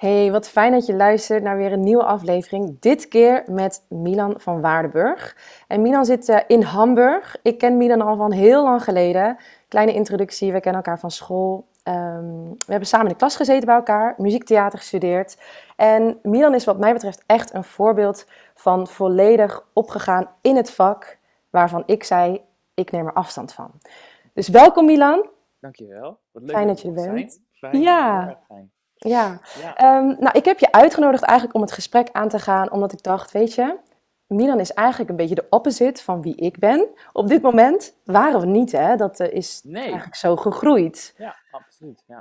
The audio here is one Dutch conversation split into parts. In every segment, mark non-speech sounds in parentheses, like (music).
Hey, wat fijn dat je luistert naar weer een nieuwe aflevering. Dit keer met Milan van Waardenburg. En Milan zit uh, in Hamburg. Ik ken Milan al van heel lang geleden. Kleine introductie, we kennen elkaar van school. Um, we hebben samen in de klas gezeten bij elkaar, muziektheater gestudeerd. En Milan is wat mij betreft echt een voorbeeld van volledig opgegaan in het vak waarvan ik zei, ik neem er afstand van. Dus welkom Milan. Dankjewel. Wat leuk fijn dat je er bent. Fijn, ja. fijn. Ja, ja. Um, nou ik heb je uitgenodigd eigenlijk om het gesprek aan te gaan, omdat ik dacht, weet je, Milan is eigenlijk een beetje de opposite van wie ik ben. Op dit moment waren we niet, hè? Dat uh, is nee. eigenlijk zo gegroeid. Ja, absoluut. Ja,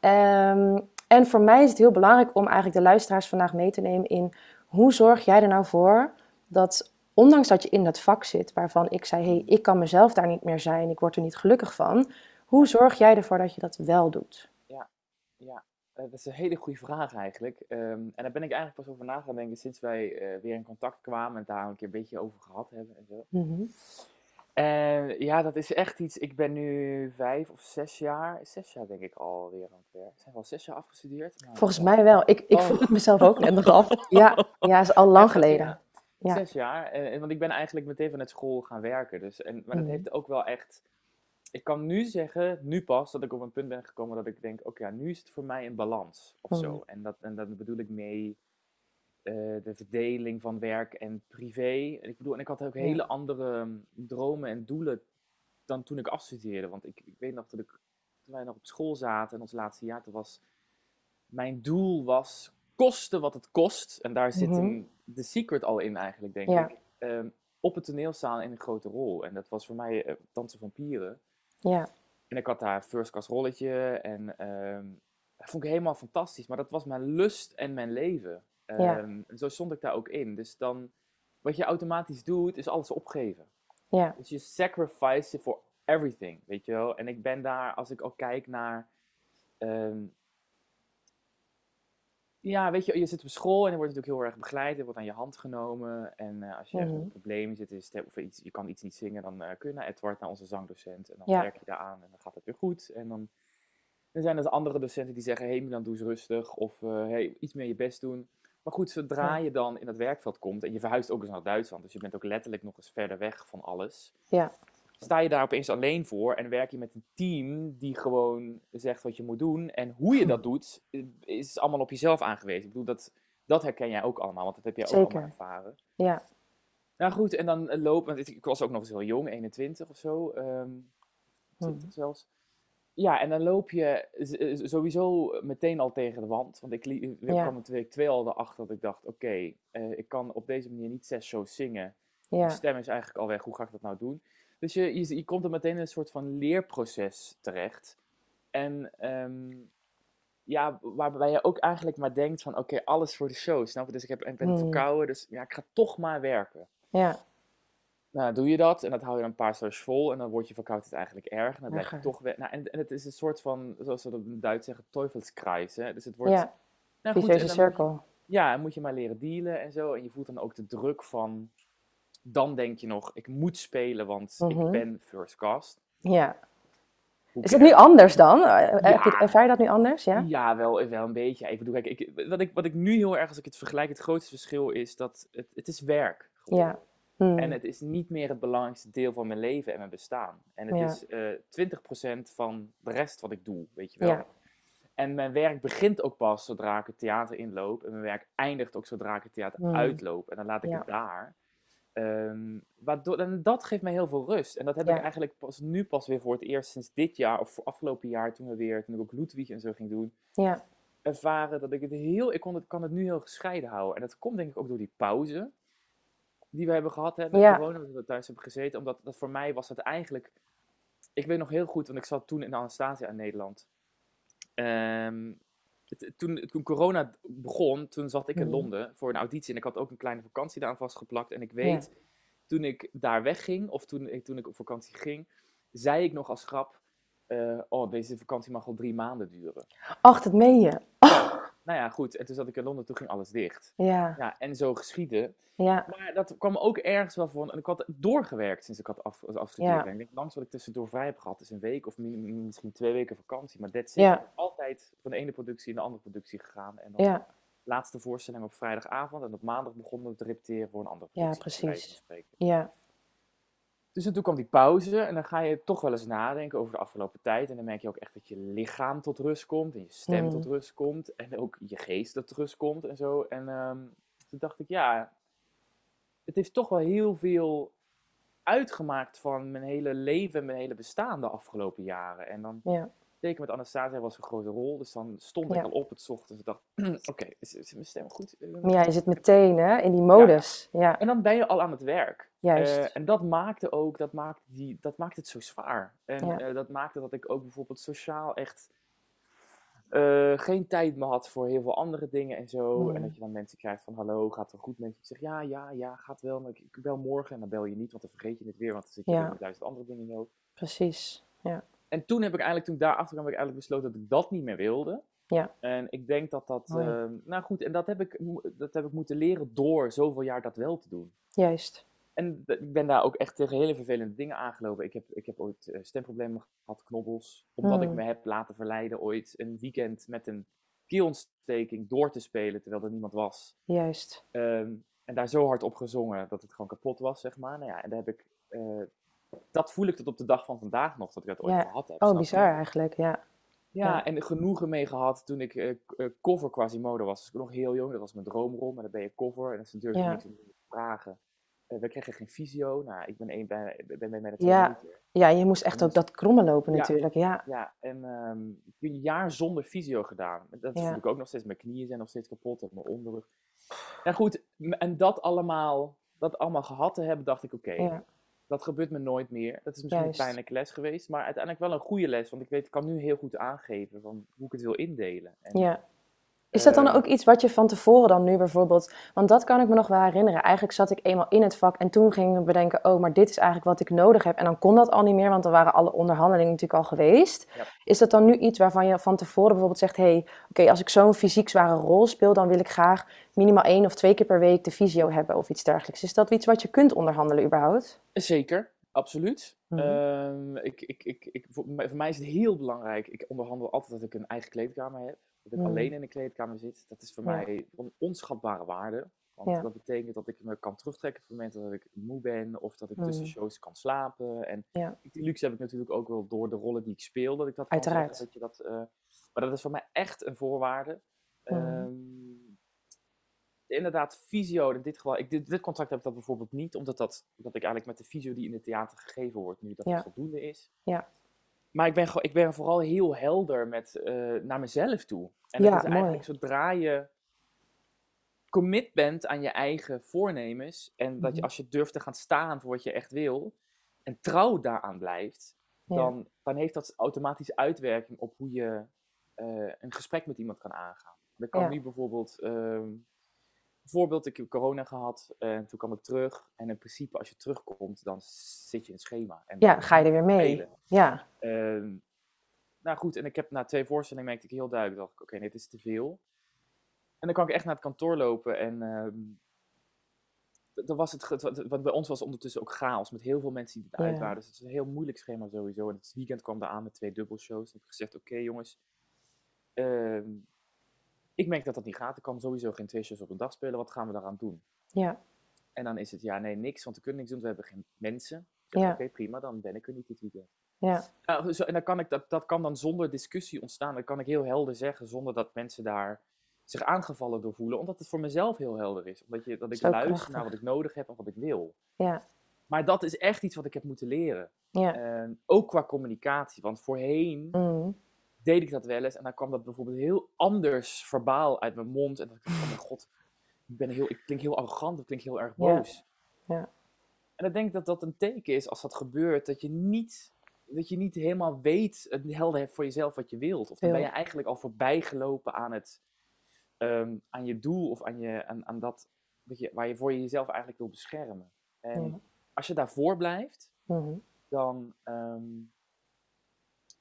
ja um, en voor mij is het heel belangrijk om eigenlijk de luisteraars vandaag mee te nemen in hoe zorg jij er nou voor dat, ondanks dat je in dat vak zit, waarvan ik zei, hé, hey, ik kan mezelf daar niet meer zijn, ik word er niet gelukkig van, hoe zorg jij ervoor dat je dat wel doet? Ja, ja. Uh, dat is een hele goede vraag eigenlijk. Um, en daar ben ik eigenlijk pas over na gaan denken sinds wij uh, weer in contact kwamen en daar een keer een beetje over gehad hebben en zo. Mm -hmm. En ja, dat is echt iets. Ik ben nu vijf of zes jaar, zes jaar denk ik alweer aan het werk. Zijn we al zes jaar afgestudeerd? Maar Volgens mij wel. Ik, ik oh. vroeg het mezelf ook net nog af. Ja, ja, is al lang geleden. Ja, ja. Zes jaar. En, want ik ben eigenlijk meteen vanuit school gaan werken. Dus, en, maar dat Mhm. heeft ook wel echt. Ik kan nu zeggen, nu pas, dat ik op een punt ben gekomen dat ik denk: oké, ja, nu is het voor mij een balans of zo. En, dat, en dat bedoel ik mee eh, de verdeling van werk en privé. En ik bedoel, en ik had ook hele andere mm, dromen en doelen dan toen ik afstudeerde. Want ik, ik weet nog dat ik, toen wij nog op school zaten in ons laatste jaar, toen was mijn doel was kosten wat het kost. En daar zit Mhm. een, de secret al in eigenlijk, denk Ja. ik. Ehm, op het toneel staan in een grote rol. En dat was voor mij eh, Dansen van Pieren. Ja, En ik had daar first class rolletje en ehm, dat vond ik helemaal fantastisch. Maar dat was mijn lust en mijn leven. Ja. Ehm, en zo stond ik daar ook in. Dus dan, wat je automatisch doet, is alles opgeven. ja, Dus je sacrifice for everything, weet je wel. En ik ben daar, als ik ook kijk naar... ehm, ja, weet je, je zit op school en er wordt natuurlijk heel erg begeleid. Er wordt aan je hand genomen. En eh, als je Mhm. een probleem zit, is of iets, je kan iets niet zingen, dan eh, kun je naar Edward, naar onze zangdocent. En dan Ja. werk je daar aan en dan gaat het weer goed. En dan, dan zijn er andere docenten die zeggen, hé hey, Milan, doe eens rustig. Of eh, hey, iets meer je best doen. Maar goed, zodra Ja. je dan in dat werkveld komt, en je verhuist ook eens naar Duitsland, dus je bent ook letterlijk nog eens verder weg van alles ja, sta je daar opeens alleen voor en werk je met een team die gewoon zegt wat je moet doen. En hoe je dat doet, eh, is allemaal op jezelf aangewezen. Ik bedoel, dat, dat herken jij ook allemaal, want dat heb jij ook Zeker. allemaal ervaren. ja, Nou goed, en dan eh, lopen, want ik was ook nog eens heel jong, 21 of zo, 20 Mhm. zelfs. Ja, en dan loop je eh, sowieso meteen al tegen de wand. Want ik, li- ik Ja. kwam er week twee al erachter dat ik dacht, oké, ik kan op deze manier niet zes shows zingen. Ja, stem is eigenlijk al weg, hoe ga ik dat nou doen? Dus je, je, je komt er meteen in een soort van leerproces terecht. En ehm, ja, waarbij je ook eigenlijk maar denkt van, oké, alles voor de show, snap je? Dus ik, heb, ik ben Hmm. verkouden, dus ja, ik ga toch maar werken. ja, Nou, doe je dat en dat hou je dan een paar shows vol en dan wordt je verkoudheid eigenlijk erg. En dan blijf je toch. Nou, en, en het is een soort van, zoals ze dat in het Duits zeggen, teufelskreis. Hè? Dus het wordt... ja, nou, goed, cirkel. ja, en moet je maar leren dealen en zo. En je voelt dan ook de druk van. Dan denk je nog, ik moet spelen, want Mhm. ik ben first cast. Ja. Hoe Is het nu anders dan? Eh, je- Ja. Ervaar je dat nu anders? Ja? Ja, wel, wel een beetje. Ik bedoel, kijk, ik, wat, ik, wat ik nu heel erg, als ik het vergelijk, het grootste verschil is dat het, het is werk. Ja. Hmm. En het is niet meer het belangrijkste deel van mijn leven en mijn bestaan. En het Ja. is eh 20% van de rest wat ik doe, weet je wel. Ja. En mijn werk begint ook pas zodra ik het theater inloop. En mijn werk eindigt ook zodra ik het theater Hmm. uitloop. En dan laat ik Ja. het daar. Ehm, waardoor, en dat geeft mij heel veel rust. En dat heb ik eigenlijk pas, nu pas weer voor het eerst sinds dit jaar, of voor afgelopen jaar, toen we weer, toen ik ook Ludwig en zo ging doen, Ja. ervaren dat ik het heel, ik kon het, kan het nu heel gescheiden houden. En dat komt denk ik ook door die pauze die we hebben gehad hè, Ja. corona, dat we thuis hebben gezeten. Omdat dat voor mij was het eigenlijk, ik weet nog heel goed, want ik zat toen in Anastasia in Nederland. Ehm, het- toen, toen corona begon, toen zat ik in Mhm. Londen voor een auditie en ik had ook een kleine vakantie daar aan vastgeplakt. En ik weet, toen ik daar wegging, of toen, ik- toen ik op vakantie ging, zei ik nog als grap, eh, oh, deze vakantie mag al drie maanden duren. Ach, dat meen je. (laughs) Nou ja, goed. En toen zat ik in Londen, toen ging alles dicht. Ja. Ja, en zo geschiedde. Ja. Maar dat kwam ook ergens wel voor. En ik had doorgewerkt sinds ik had af, afgestudeerd. Ja. En ik denk, langs wat ik tussendoor vrij heb gehad, is een week of mi- mi- misschien twee weken vakantie. Maar that's it. Ja. Altijd tijd van de ene productie in de andere productie gegaan. En dan Ja, laatste voorstelling op vrijdagavond en op maandag begonnen we te repeteren voor een andere ja, productie. van precies. Ja, Dus en toen kwam die pauze en dan ga je toch wel eens nadenken over de afgelopen tijd. En dan merk je ook echt dat je lichaam tot rust komt en je stem Mm. tot rust komt. En ook je geest tot rust komt en zo. En ehm, toen dacht ik, ja, het heeft toch wel heel veel uitgemaakt van mijn hele leven en mijn hele bestaan de afgelopen jaren. En dan ja, teken met Anastasia was een grote rol. Dus dan stond ik al op het ochtends en dacht, (clears throat) oké, is, is mijn stem goed? Eh, ja, je zit meteen hè, in die modus. Ja, En dan ben je al aan het werk. juist. Eh, en dat maakte ook, dat maakte, die, dat maakte het zo zwaar. En Ja. eh, dat maakte dat ik ook bijvoorbeeld sociaal echt geen tijd meer had voor heel veel andere dingen en zo. Mm. En dat je dan mensen krijgt van hallo, gaat het wel goed met je? Ik zeg ja, ja, ja, gaat wel. Maar ik, ik bel morgen en dan bel je niet, want dan vergeet je het weer. Want dan zit je Ja. met duizend andere dingen in je hoofd. Precies. Ja, En toen heb ik eigenlijk, toen ik daarachter kwam, heb ik eigenlijk besloten dat ik dat niet meer wilde. Ja. En ik denk dat dat, Mooi. eh, nou goed, en dat heb, ik, dat heb ik moeten leren door zoveel jaar dat wel te doen. juist. En ik ben daar ook echt tegen hele vervelende dingen aangelopen. Ik heb, ik heb ooit eh, stemproblemen gehad, knobbels. Omdat ik Mm. me heb laten verleiden ooit een weekend met een keelontsteking door te spelen terwijl er niemand was. Juist. Ehm, en daar zo hard op gezongen dat het gewoon kapot was, zeg maar. Nou ja, en daar heb ik, eh, dat voel ik tot op de dag van vandaag nog, dat ik dat ooit Ja. gehad heb. Oh, je? bizar eigenlijk. Ja, Ja, Ja. en genoegen mee gehad toen ik eh, cover Quasimodo was. Dus ik was nog heel jong, dat was mijn droomrol, maar dan ben je cover en dat is natuurlijk Ja. niks om te vragen. Eh, we kregen geen visio, nou, ik ben, één, bij, ben, ben bij de Ja. meter. ja je moest echt ook dat krommen lopen natuurlijk. Ja, Ja, en ehm, ik heb een jaar zonder visio gedaan. Dat voel ik ook nog steeds. Mijn knieën zijn nog steeds kapot, en mijn onderrug. En goed, en dat allemaal, dat allemaal gehad te hebben, dacht ik, oké, ja, dat gebeurt me nooit meer. Dat is misschien Juist. een pijnlijke les geweest, maar uiteindelijk wel een goede les. Want ik weet, ik kan nu heel goed aangeven van hoe ik het wil indelen. En, ja. Is dat dan eh, ook iets wat je van tevoren dan nu bijvoorbeeld... Want dat kan ik me nog wel herinneren. Eigenlijk zat ik eenmaal in het vak en toen ging ik bedenken... oh, maar dit is eigenlijk wat ik nodig heb. En dan kon dat al niet meer, want dan waren alle onderhandelingen natuurlijk al geweest. Ja. Is dat dan nu iets waarvan je van tevoren bijvoorbeeld zegt... hé, hey, oké, als ik zo'n fysiek zware rol speel... dan wil ik graag minimaal één of twee keer per week de visio hebben of iets dergelijks. Is dat iets wat je kunt onderhandelen überhaupt? Zeker, absoluut. Mhm. Ehm, ik, ik, ik, ik, voor, mij, voor mij is het heel belangrijk. Ik onderhandel altijd dat ik een eigen kleedkamer heb. Dat ik alleen in de kleedkamer zit. Dat is voor Ja. mij een onschatbare waarde. Want Ja. dat betekent dat ik me kan terugtrekken op het moment dat ik moe ben. Of dat ik tussen Mhm. shows kan slapen. En die luxe heb ik natuurlijk ook wel door de rollen die ik speel. Dat ik dat kan Uiteraard. zeggen. Dat je dat, eh, maar dat is voor mij echt een voorwaarde. Mhm. Ehm, inderdaad, fysio, in dit geval, ik, dit, dit contract heb ik dat bijvoorbeeld niet, omdat dat, dat ik eigenlijk met de fysio die in het theater gegeven wordt nu, dat het voldoende is. Ja. Maar ik ben, gewoon- ik ben vooral heel helder met, eh, naar mezelf toe. En Ja, het is mooi. eigenlijk zodra je commit bent aan je eigen voornemens en dat je Mhm. als je durft te gaan staan voor wat je echt wil en trouw daaraan blijft, Ja. dan, dan heeft dat automatisch uitwerking op hoe je eh, een gesprek met iemand kan aangaan. Dan kan Ja. nu bijvoorbeeld, ehm, bijvoorbeeld, ik heb corona gehad en toen kwam ik terug. En in principe, als je terugkomt, dan zit je in het schema. En Ja, ga je er weer mee. spelen. Ja, Ehm, nou goed, en ik heb na twee voorstellingen merkte ik heel duidelijk, dacht ik, oké, dit is te veel. En dan kan ik echt naar het kantoor lopen en dan was het, want- bij ons was het ondertussen ook chaos met heel veel mensen die eruit Ja. waren. Dus het is een heel moeilijk schema sowieso. En het weekend kwam daar aan met twee dubbelshows. En ik heb gezegd, oké jongens, ehm, ik merk dat dat niet gaat. Ik kan sowieso geen twee shows op een dag spelen. Wat gaan we daaraan doen? ja, En dan is het, ja, nee, niks, want we kunnen niks doen. We hebben geen mensen. Ja. Oké, prima, dan ben ik er niet dit weekend. ja, Nou, zo, en dan kan ik, dat, dat kan dan zonder discussie ontstaan. Dat kan ik heel helder zeggen, zonder dat mensen daar zich aangevallen door voelen. Omdat het voor mezelf heel helder is. Omdat je, dat ik Zo luister krachtig. naar wat ik nodig heb en wat ik wil. ja, Maar dat is echt iets wat ik heb moeten leren. ja. Ook qua communicatie. Want voorheen Mm. Deed ik dat wel eens. En dan kwam dat bijvoorbeeld heel anders verbaal uit mijn mond. En dan dacht ik, oh mijn god, ik, ben heel, ik klink heel arrogant. Ik klink heel erg boos. Ja. En ik denk dat dat een teken is als dat gebeurt. Dat je niet, dat je niet helemaal weet, het helder hebt voor jezelf wat je wilt. Of dan ben je eigenlijk al voorbij gelopen aan, het, ehm, aan je doel. Of aan, je, aan, aan dat wat je, waar je voor je jezelf eigenlijk wil beschermen. En Ja. als je daarvoor blijft, Mhm. dan ehm,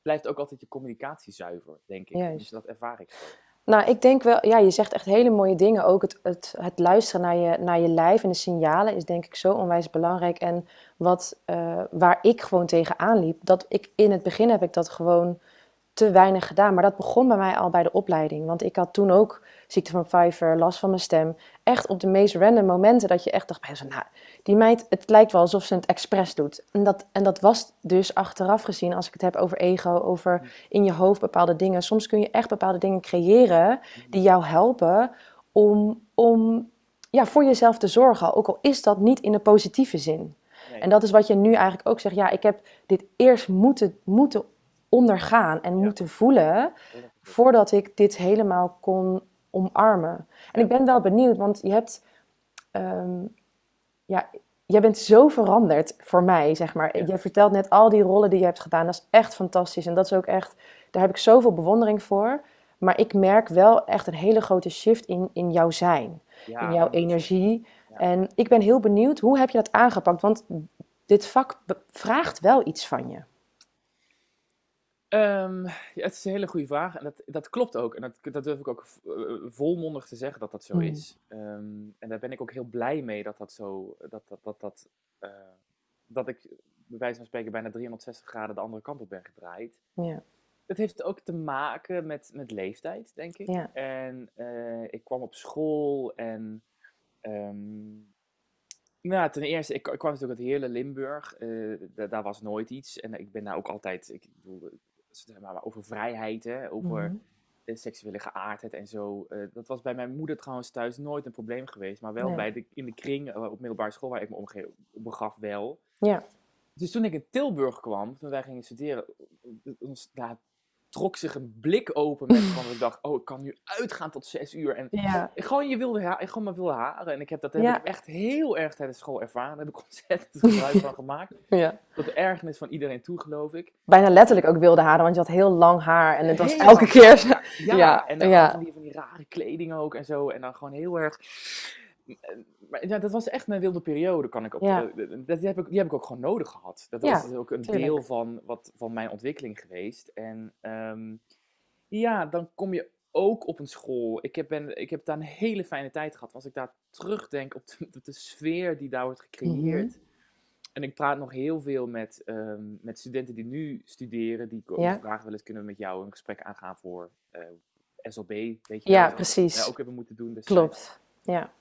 blijft ook altijd je communicatie zuiver, denk ik. Juist. Dus dat ervaar ik. Nou, ik denk wel, ja, je zegt echt hele mooie dingen. Ook het, het, het luisteren naar je, naar je lijf en de signalen is denk ik zo onwijs belangrijk. En wat, eh, waar ik gewoon tegenaan liep, dat ik in het begin heb ik dat gewoon te weinig gedaan. Maar dat begon bij mij al bij de opleiding. Want ik had toen ook ziekte van Pfeiffer, last van mijn stem. Echt op de meest random momenten dat je echt dacht nou, die meid, het lijkt wel alsof ze het expres doet. En dat, en dat was dus achteraf gezien, als ik het heb over ego, over in je hoofd bepaalde dingen. Soms kun je echt bepaalde dingen creëren die jou helpen om, om ja, voor jezelf te zorgen. Ook al is dat niet in een positieve zin. Nee. En dat is wat je nu eigenlijk ook zegt. Ja, ik heb dit eerst moeten, moeten ondergaan en Ja. moeten voelen voordat ik dit helemaal kon omarmen. En ik ben wel benieuwd, want je hebt, ehm, ja, jij bent zo veranderd voor mij, zeg maar. Ja. Je vertelt net al die rollen die je hebt gedaan, dat is echt fantastisch. En dat is ook echt, daar heb ik zoveel bewondering voor. Maar ik merk wel echt een hele grote shift in, in jouw zijn, Ja, in jouw 100%. energie. En ik ben heel benieuwd, hoe heb je dat aangepakt? Want dit vak vraagt wel iets van je. Ehm, ja, het is een hele goede vraag en dat, dat klopt ook. En dat, dat durf ik ook eh, volmondig te zeggen dat dat zo Mm. is. Ehm, en daar ben ik ook heel blij mee dat dat zo, dat, dat, dat, dat, eh, dat ik bij wijze van spreken bijna 360 graden de andere kant op ben gedraaid. Ja, Het heeft ook te maken met, met leeftijd, denk ik. Ja. En eh, ik kwam op school en. ehm, nou, ten eerste, ik, ik kwam natuurlijk uit Heerlen, Limburg. da- daar was nooit iets. En ik ben daar ook altijd. Ik bedoel, maar, over vrijheid, hè, over Mhm. eh, seksuele geaardheid en zo. eh, dat was bij mijn moeder trouwens thuis nooit een probleem geweest. Maar wel Nee. bij de, in de kring eh, op middelbare school waar ik me begaf, wel. ja. Dus toen ik in Tilburg kwam, toen wij gingen studeren, ons, daar trok zich een blik open met van (laughs) ik dacht, oh, ik kan nu uitgaan tot zes uur. En ja. gewoon je wilde haar, gewoon maar wilde haren. En ik heb dat heb Ja. ik echt heel erg tijdens school ervaren. Daar heb ik (laughs) ontzettend gebruik van gemaakt. (laughs) ja. Tot de ergernis van iedereen toe, geloof ik. Bijna letterlijk ook wilde haren, want je had heel lang haar en het was Heel elke lang. keer... Ja, en dan van, die, van die rare kleding ook en zo. En dan gewoon heel erg... Maar ja, dat was echt mijn wilde periode, kan ik. Ja. eh, dat, die, heb ik, die heb ik ook gewoon nodig gehad. Dat was dus ook een tuurlijk. deel van, wat, van mijn ontwikkeling geweest. En ehm, ja, dan kom je ook op een school. Ik heb, ben, ik heb daar een hele fijne tijd gehad. Als ik daar terugdenk op de, op de sfeer die daar wordt gecreëerd. Mhm. En ik praat nog heel veel met, ehm, met studenten die nu studeren. Die Ja. vragen wel eens, kunnen we met jou een gesprek aangaan voor eh, SLB? Weet je Ja, precies. Ja, ook hebben moeten doen. destijds. Klopt. Ja.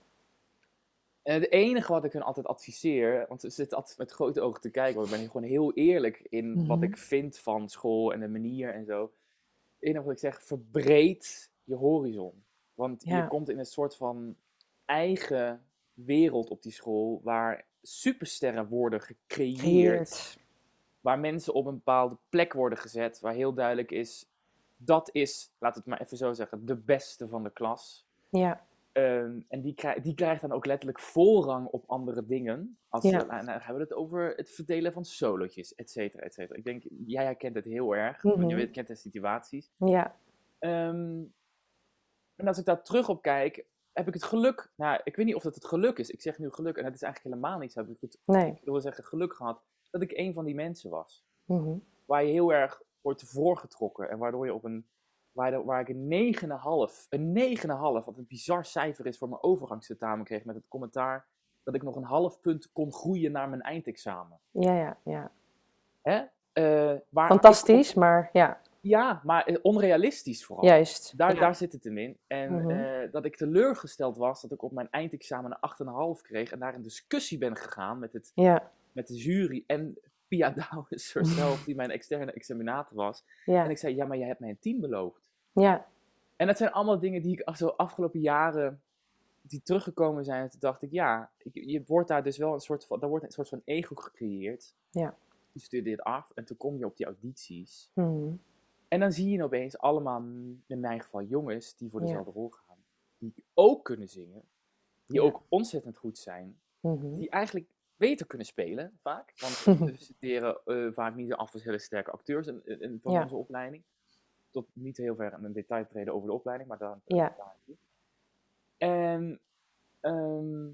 En het enige wat ik hun altijd adviseer, want ze zitten altijd met grote ogen te kijken, want ik ben gewoon heel eerlijk in wat Mhm. ik vind van school en de manier en zo. Het enige wat ik zeg, verbreed je horizon. Want Ja. je komt in een soort van eigen wereld op die school waar supersterren worden gecreëerd. Creëerd. Waar mensen op een bepaalde plek worden gezet, waar heel duidelijk is, dat is, laat het maar even zo zeggen, de beste van de klas. Ja. Ehm, en die, krijg- die krijgt dan ook letterlijk voorrang op andere dingen. Als Ja. we, en dan hebben we het over het verdelen van solootjes, et cetera, et cetera. Ik denk, jij herkent het heel erg, want je Mhm. weet, kent de situaties. Ja. Ehm, en als ik daar terug op kijk, heb ik het geluk, nou, ik weet niet of dat het geluk is. Ik zeg nu geluk, en het is eigenlijk helemaal niet zo. Heb ik het, Nee. ik wil zeggen geluk gehad, dat ik een van die mensen was. Mhm. Waar je heel erg wordt voorgetrokken en waardoor je op een, waar, waar ik een 9,5, een 9,5, wat een bizar cijfer is voor mijn overgangstentamen kreeg met het commentaar dat ik nog een half punt kon groeien naar mijn eindexamen. Ja, ja, ja. Hè? Eh, waar Fantastisch, maar ja, ja, maar eh, onrealistisch vooral. juist. Daar, Ja. daar zit het hem in. En Mhm. eh, dat ik teleurgesteld was dat ik op mijn eindexamen een 8,5 kreeg en daar in discussie ben gegaan met, het, Ja, met de jury en Pia (laughs) Douwes zelf, die mijn externe examinator was. En ja, ik zei, ja, maar jij hebt mij een 10 beloofd. Ja, En dat zijn allemaal dingen die ik zo afgelopen jaren, die teruggekomen zijn. En toen dacht ik, ja, je, wordt daar dus wel een soort van, daar wordt een soort van ego gecreëerd. Ja. Je studeert af en toen kom je op die audities. Mhm. En dan zie je opeens allemaal, in mijn geval jongens, die voor Ja. dezelfde rol gaan. Die ook kunnen zingen. Die Ja. ook ontzettend goed zijn. Mhm. Die eigenlijk beter kunnen spelen, vaak. Want (laughs) we studeren eh, vaak niet af als hele sterke acteurs in, in, in- van Ja. onze opleiding. Tot niet heel ver in een detail treden over de opleiding, maar daar. Ja. daar. En ehm,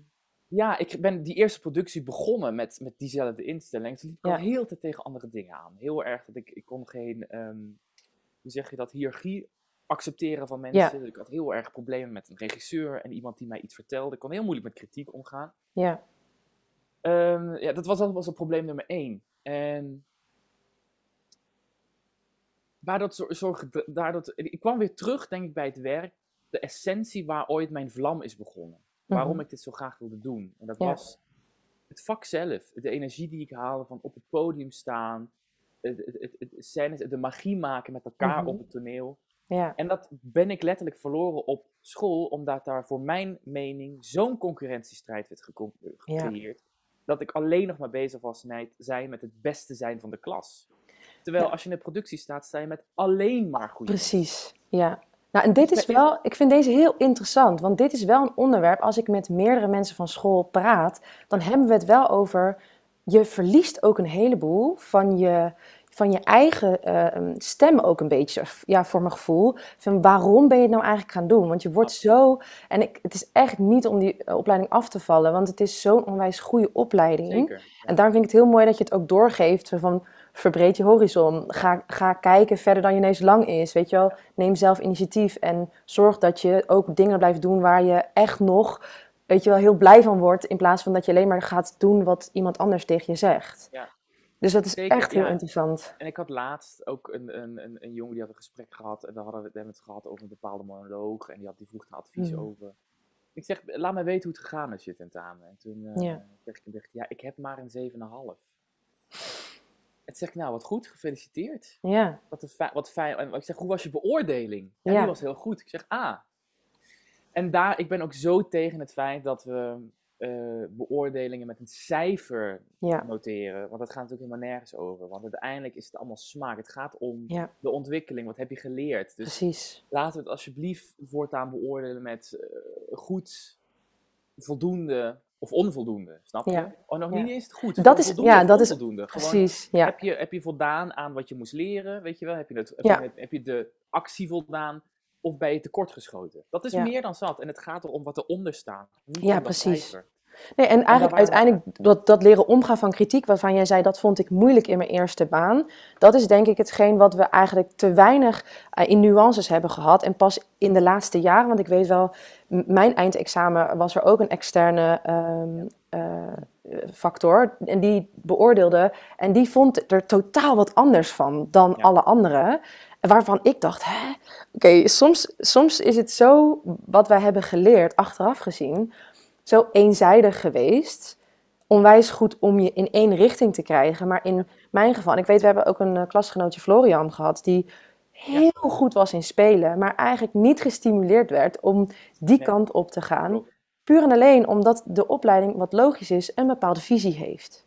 ja, ik ben die eerste productie begonnen met, met diezelfde instelling. Toen liep ik Ja. al heel te tegen andere dingen aan. Heel erg dat ik, ik kon geen, ehm, hoe zeg je dat, hiërarchie accepteren van mensen. Ik had heel erg problemen met een regisseur en iemand die mij iets vertelde. Ik kon heel moeilijk met kritiek omgaan. Ja, Ehm, ja, dat was, dat was al probleem nummer één. En waar dat zo- zorg, daar dat, ik kwam weer terug, denk ik, bij het werk. De essentie waar ooit mijn vlam is begonnen. Waarom Mhm. ik dit zo graag wilde doen. En dat Ja. was het vak zelf. De energie die ik haalde van op het podium staan. Het, het, het, het scènes, de magie maken met elkaar Mhm. op het toneel. Ja, En dat ben ik letterlijk verloren op school, omdat daar voor mijn mening zo'n concurrentiestrijd werd Ja. gecreëerd. Dat ik alleen nog maar bezig was zijn met het beste zijn van de klas. Terwijl Ja. als je in de productie staat, sta je met alleen maar goede mensen. precies. Ja. Nou, en dit is ben- wel, ik vind deze heel interessant, want dit is wel een onderwerp, als ik met meerdere mensen van school praat, dan hebben we het wel over, je verliest ook een heleboel van je, van je eigen eh, stem ook een beetje, ja, voor mijn gevoel, van waarom ben je het nou eigenlijk gaan doen? Want je wordt zo, en ik, het is echt niet om die eh, opleiding af te vallen, want het is zo'n onwijs goede opleiding. Zeker. En daarom vind ik het heel mooi dat je het ook doorgeeft. Van verbreed je horizon. Ga, ga kijken verder dan je neus lang is. Weet je wel? Neem zelf initiatief en zorg dat je ook dingen blijft doen waar je echt nog weet je wel, heel blij van wordt. In plaats van dat je alleen maar gaat doen wat iemand anders tegen je zegt. Ja. Dus dat is Zeker, echt heel ja. interessant. En ik had laatst ook een, een, een, een jongen die had een gesprek gehad. En daar hadden we het, hebben het gehad over een bepaalde monoloog. En die, had, die vroeg een advies Mhm. over. Ik zeg, laat me weten hoe het gegaan is, je tentamen. En toen Ja. zeg ik ja, ik heb maar een 7,5. En toen zeg ik, nou, wat goed, gefeliciteerd. Ja, Wat, een wat fijn. En ik zeg, hoe was je beoordeling? En Ja. die was heel goed. Ik zeg, ah. En daar, ik ben ook zo tegen het feit dat we eh, beoordelingen met een cijfer ja, noteren. Want dat gaat natuurlijk helemaal nergens over. Want uiteindelijk is het allemaal smaak. Het gaat om ja, de ontwikkeling. Wat heb je geleerd? Dus precies. laten we het alsjeblieft voortaan beoordelen met eh, goed, voldoende of onvoldoende. Snap je? Ja. Oh, nog Ja. niet eens goed. Dat is- ja, of dat is Precies, ja. heb, je, heb je voldaan aan wat je moest leren? Weet je wel? Heb je, het, heb, Ja. je, heb je de actie voldaan? Of ben je tekortgeschoten? Dat is meer dan zat. En het gaat erom wat eronder staat. Niet Ja, precies. cijfer. Nee, en eigenlijk uiteindelijk dat, dat leren omgaan van kritiek, waarvan jij zei dat vond ik moeilijk in mijn eerste baan. Dat is denk ik hetgeen wat we eigenlijk te weinig eh, in nuances hebben gehad. En pas in de laatste jaren, want ik weet wel, mijn eindexamen was er ook een externe ehm, eh, factor. En die beoordeelde en die vond er totaal wat anders van dan Ja. alle anderen. Waarvan ik dacht, hè? Oké, soms, soms is het zo, wat wij hebben geleerd, achteraf gezien, zo eenzijdig geweest. Onwijs goed om je in één richting te krijgen. Maar in mijn geval, ik weet, we hebben ook een eh, klasgenootje Florian gehad, die heel goed was in spelen, maar eigenlijk niet gestimuleerd werd om die Nee. kant op te gaan. Puur en alleen omdat de opleiding, wat logisch is, een bepaalde visie heeft.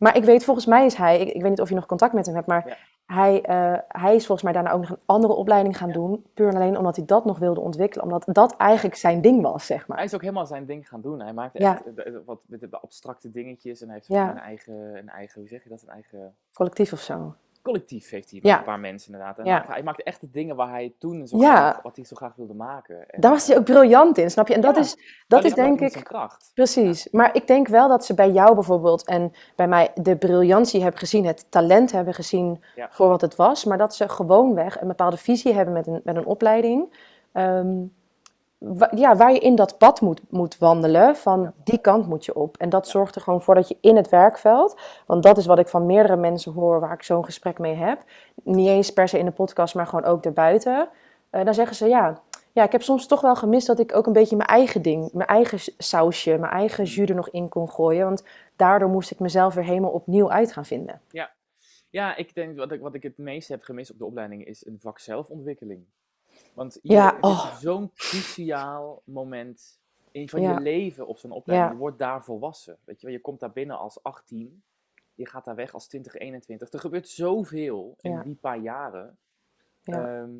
Maar ik weet, volgens mij is hij, ik, ik weet niet of je nog contact met hem hebt, maar Ja. hij, eh, hij is volgens mij daarna ook nog een andere opleiding gaan doen. Puur en alleen omdat hij dat nog wilde ontwikkelen, omdat dat eigenlijk zijn ding was, zeg maar. Hij is ook helemaal zijn ding gaan doen. Hij maakte Ja. echt eh, wat abstracte dingetjes. En hij heeft een, eigen, een eigen, hoe zeg je dat? Een eigen Collectief of zo. Collectief heeft hij Ja. met een paar mensen inderdaad. En Ja. hij maakte echt de dingen waar hij toen zo Ja. graag, wat hij zo graag wilde maken. En, Daar was hij eh, ook briljant in, snap je? En dat is, dat is denk ik... kracht. Precies, maar ik denk wel dat ze bij jou bijvoorbeeld en bij mij de briljantie hebben gezien, het talent hebben gezien voor wat het was, maar dat ze gewoonweg een bepaalde visie hebben met een, met een opleiding. ehm, ja, waar je in dat pad moet, moet wandelen, van die kant moet je op. En dat zorgt er gewoon voor dat je in het werkveld, want dat is wat ik van meerdere mensen hoor waar ik zo'n gesprek mee heb, niet eens per se in de podcast, maar gewoon ook daarbuiten, eh, dan zeggen ze ja, ja, ik heb soms toch wel gemist dat ik ook een beetje mijn eigen ding, mijn eigen sausje, mijn eigen jus er nog in kon gooien. Want daardoor moest ik mezelf weer helemaal opnieuw uit gaan vinden. Ja, ik denk wat ik, wat ik het meest heb gemist op de opleiding is een vak zelfontwikkeling. Want Ja, het is oh. zo'n cruciaal moment in, van Ja. je leven op zo'n opleiding. Je wordt daar volwassen. Weet je, je komt daar binnen als 18. Je gaat daar weg als 20, 21. Er gebeurt zoveel in die paar jaren. Ja. Ehm,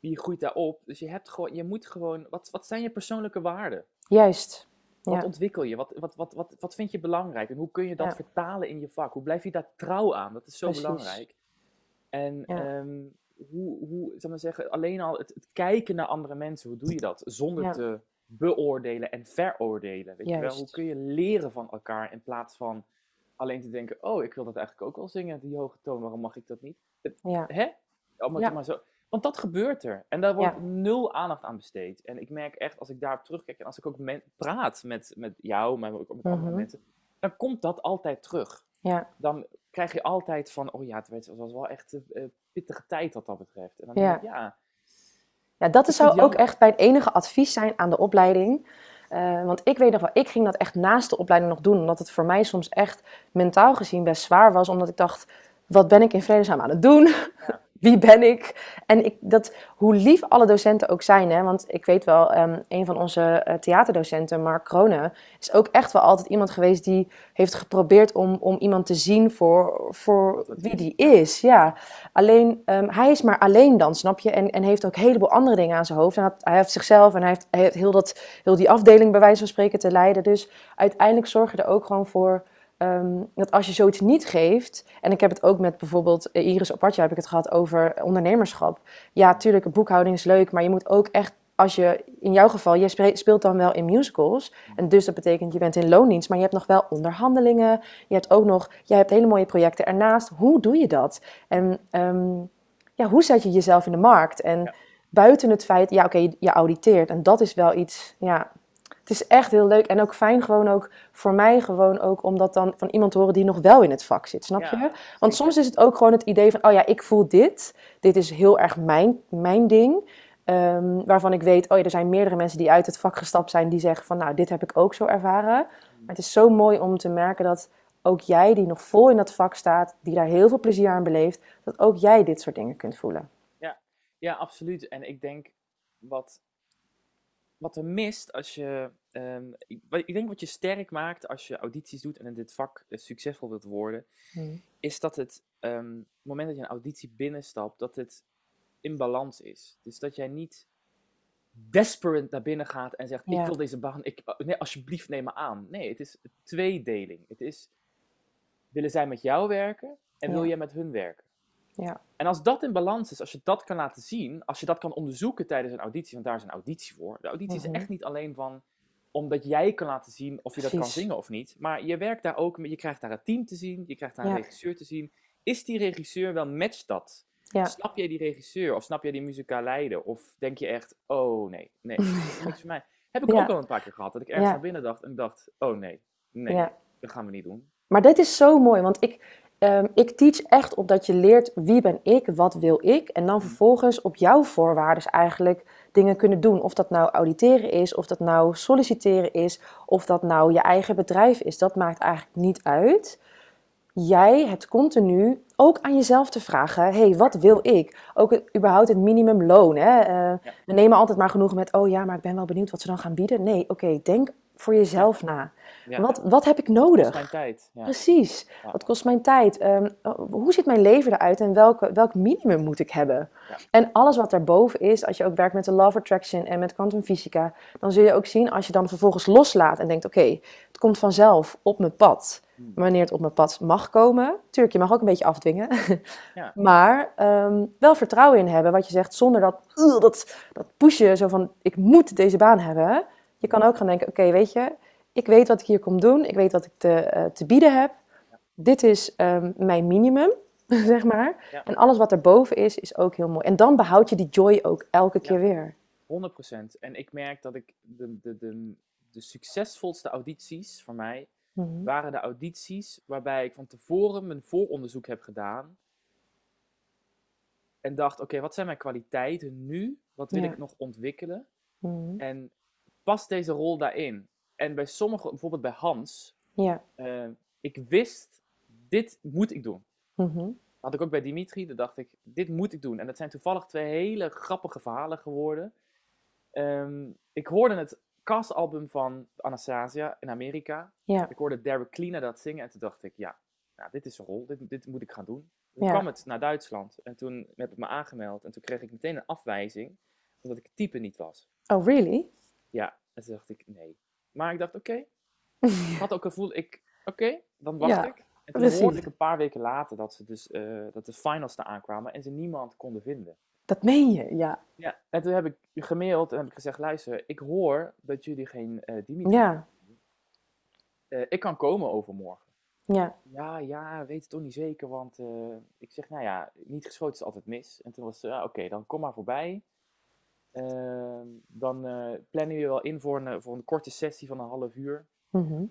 je groeit daarop. Dus je, hebt gewoon, je moet gewoon... Wat, wat zijn je persoonlijke waarden? Juist. Wat Ja. ontwikkel je? Wat, wat, wat, wat, wat vind je belangrijk? En hoe kun je dat Ja. vertalen in je vak? Hoe blijf je daar trouw aan? Dat is zo Precies. belangrijk. En Ja. ehm, hoe, hoe, zal maar zeggen, alleen al het, het kijken naar andere mensen, hoe doe je dat? Zonder Ja. te beoordelen en veroordelen. Weet je wel? Hoe kun je leren van elkaar in plaats van alleen te denken: oh, ik wil dat eigenlijk ook wel zingen, die hoge toon, waarom mag ik dat niet? Ja. Hè? Ja. je maar zo. Want dat gebeurt er. En daar wordt Ja. nul aandacht aan besteed. En ik merk echt, als ik daarop terugkijk en als ik ook men- praat met, met jou, maar ook met andere Mhm. mensen, dan komt dat altijd terug. Ja. dan krijg je altijd van, oh ja, het was- wel echt een eh, pittige tijd wat dat betreft. En dan Ja. ik, ja, Ja, dat Ik zou ook echt mijn enige advies zijn aan de opleiding. Eh, want ik weet nog wel, ik ging dat echt naast de opleiding nog doen. Omdat het voor mij soms echt mentaal gezien best zwaar was. Omdat ik dacht, wat ben ik in vredesnaam aan het doen? (laughs) Wie ben ik? En ik, dat, hoe lief alle docenten ook zijn. Hè? Want ik weet wel, ehm, een van onze eh, theaterdocenten, Mark Kronen, is ook echt wel altijd iemand geweest die heeft geprobeerd om, om iemand te zien voor, voor wie die is. Ja. Alleen, ehm, hij is maar alleen dan, snap je? En, en heeft ook een heleboel andere dingen aan zijn hoofd. En hij heeft zichzelf en hij heeft, hij heeft heel, dat, heel die afdeling bij wijze van spreken te leiden. Dus uiteindelijk zorg je er ook gewoon voor ehm, dat als je zoiets niet geeft... En ik heb het ook met bijvoorbeeld eh, Iris Opatja heb ik het gehad over ondernemerschap. Ja, tuurlijk, boekhouding is leuk, maar je moet ook echt... Als je, in jouw geval, je speelt dan wel in musicals. En dus dat betekent, je bent in loondienst, maar je hebt nog wel onderhandelingen. Je hebt ook nog, je hebt hele mooie projecten ernaast. Hoe doe je dat? En ehm, ja, hoe zet je jezelf in de markt? En Ja. buiten het feit, ja oké, je, je auditeert. En dat is wel iets, ja, het is echt heel leuk. En ook fijn gewoon ook, voor mij gewoon ook, om dat dan van iemand te horen die nog wel in het vak zit, snap Ja, je? Want zeker. soms is het ook gewoon het idee van, oh ja, ik voel dit. Dit is heel erg mijn, mijn ding. Ehm, waarvan ik weet, oh ja, er zijn meerdere mensen die uit het vak gestapt zijn, die zeggen van, nou, dit heb ik ook zo ervaren. Maar het is zo mooi om te merken dat ook jij, die nog vol in dat vak staat, die daar heel veel plezier aan beleeft, dat ook jij dit soort dingen kunt voelen. Ja, absoluut. En ik denk wat, wat er mist als je. ehm, ik, denk wat je sterk maakt als je audities doet en in dit vak eh, succesvol wilt worden, is dat het ehm, het moment dat je een auditie binnenstapt, dat het in balans is. Dus dat jij niet desperate naar binnen gaat en zegt: Ja. Ik wil deze baan, ik, nee, alsjeblieft neem me aan. Nee, het is tweedeling. Het is: willen zij met jou werken en wil jij met hun werken? Ja. En als dat in balans is, als je dat kan laten zien, als je dat kan onderzoeken tijdens een auditie, want daar is een auditie voor. De auditie Mhm. is echt niet alleen van omdat jij kan laten zien of je dat kan zingen of niet, maar je werkt daar ook, je krijgt daar een team te zien, je krijgt daar een regisseur te zien. Is die regisseur wel matcht dat? Ja. Snap jij die regisseur of snap jij die muzikaal leider? Of denk je echt, oh nee, nee, (laughs) dat is niks voor mij. Heb ik Ja. ook al een paar keer gehad, dat ik ergens naar binnen dacht en dacht, oh nee, nee, dat gaan we niet doen. Maar dit is zo mooi, want ik, ehm, ik teach echt op dat je leert wie ben ik, wat wil ik. En dan vervolgens op jouw voorwaarden eigenlijk dingen kunnen doen. Of dat nou auditeren is, of dat nou solliciteren is, of dat nou je eigen bedrijf is. Dat maakt eigenlijk niet uit. Jij hebt continu ook aan jezelf te vragen: hé, hey, wat wil ik? Ook het, überhaupt het minimumloon. Hè? Eh, We nemen altijd maar genoeg met: oh ja, maar ik ben wel benieuwd wat ze dan gaan bieden. Nee, oké, denk voor jezelf na. Ja, Wat, wat heb ik dat is nodig? mijn tijd. Ja. Precies. Ja. Wat kost mijn tijd? Ehm, hoe ziet mijn leven eruit en welke, welk minimum moet ik hebben? En alles wat daarboven is, als je ook werkt met de Love Attraction en met Quantum Fysica, dan zul je ook zien als je dan vervolgens loslaat en denkt: oké, het komt vanzelf op mijn pad. Hmm. Wanneer het op mijn pad mag komen. Tuurlijk, je mag ook een beetje afdwingen. (laughs) Ja. (laughs) Maar ehm, wel vertrouwen in hebben, wat je zegt, zonder dat, dat, dat pushen, zo van: ik moet deze baan hebben. Je kan ook gaan denken: oké, weet je, ik weet wat ik hier kom doen. Ik weet wat ik te, eh, te bieden heb. Dit is ehm, mijn minimum, (laughs) zeg maar. Ja. En alles wat erboven is, is ook heel mooi. En dan behoud je die joy ook elke keer weer. 100%. En ik merk dat ik de, de, de, de succesvolste audities voor mij Mhm. waren de audities waarbij ik van tevoren mijn vooronderzoek heb gedaan. En dacht, oké, wat zijn mijn kwaliteiten nu? Wat wil Ja. ik nog ontwikkelen? Mhm. En past deze rol daarin? En bij sommigen, bijvoorbeeld bij Hans, Ja. eh, ik wist, dit moet ik doen. Mhm. had ik ook bij Dimitri. Dan dacht ik, dit moet ik doen. En dat zijn toevallig twee hele grappige verhalen geworden. Ehm, ik hoorde het castalbum van Anastasia in Amerika. Ja. Ik hoorde Derek Cleaner dat zingen. En toen dacht ik, ja, nou, dit is een rol. Dit, dit moet ik gaan doen. Toen Ja. kwam het naar Duitsland. En toen heb ik me aangemeld. En toen kreeg ik meteen een afwijzing. Omdat ik type niet was. Oh, really? Ja, en toen dacht ik, nee. Maar ik dacht, oké. (laughs) Ik had ook een gevoel, ik, oké, dan wacht Ja, ik. En toen precies. hoorde ik een paar weken later dat, ze dus, eh, dat de finals eraan aankwamen en ze niemand konden vinden. Dat meen je, ja. Ja, en toen heb ik gemaild en heb ik gezegd, luister, ik hoor dat jullie geen eh Dimitri Ja, Eh, ik kan komen overmorgen. ja. Ja, ja, weet het toch niet zeker, want ik zeg, nou ja, niet geschoten is altijd mis. En toen was ze, ja, oké, dan kom maar voorbij. Ehm, dan eh, plannen we je wel in voor een, voor een korte sessie van een half uur. Mhm.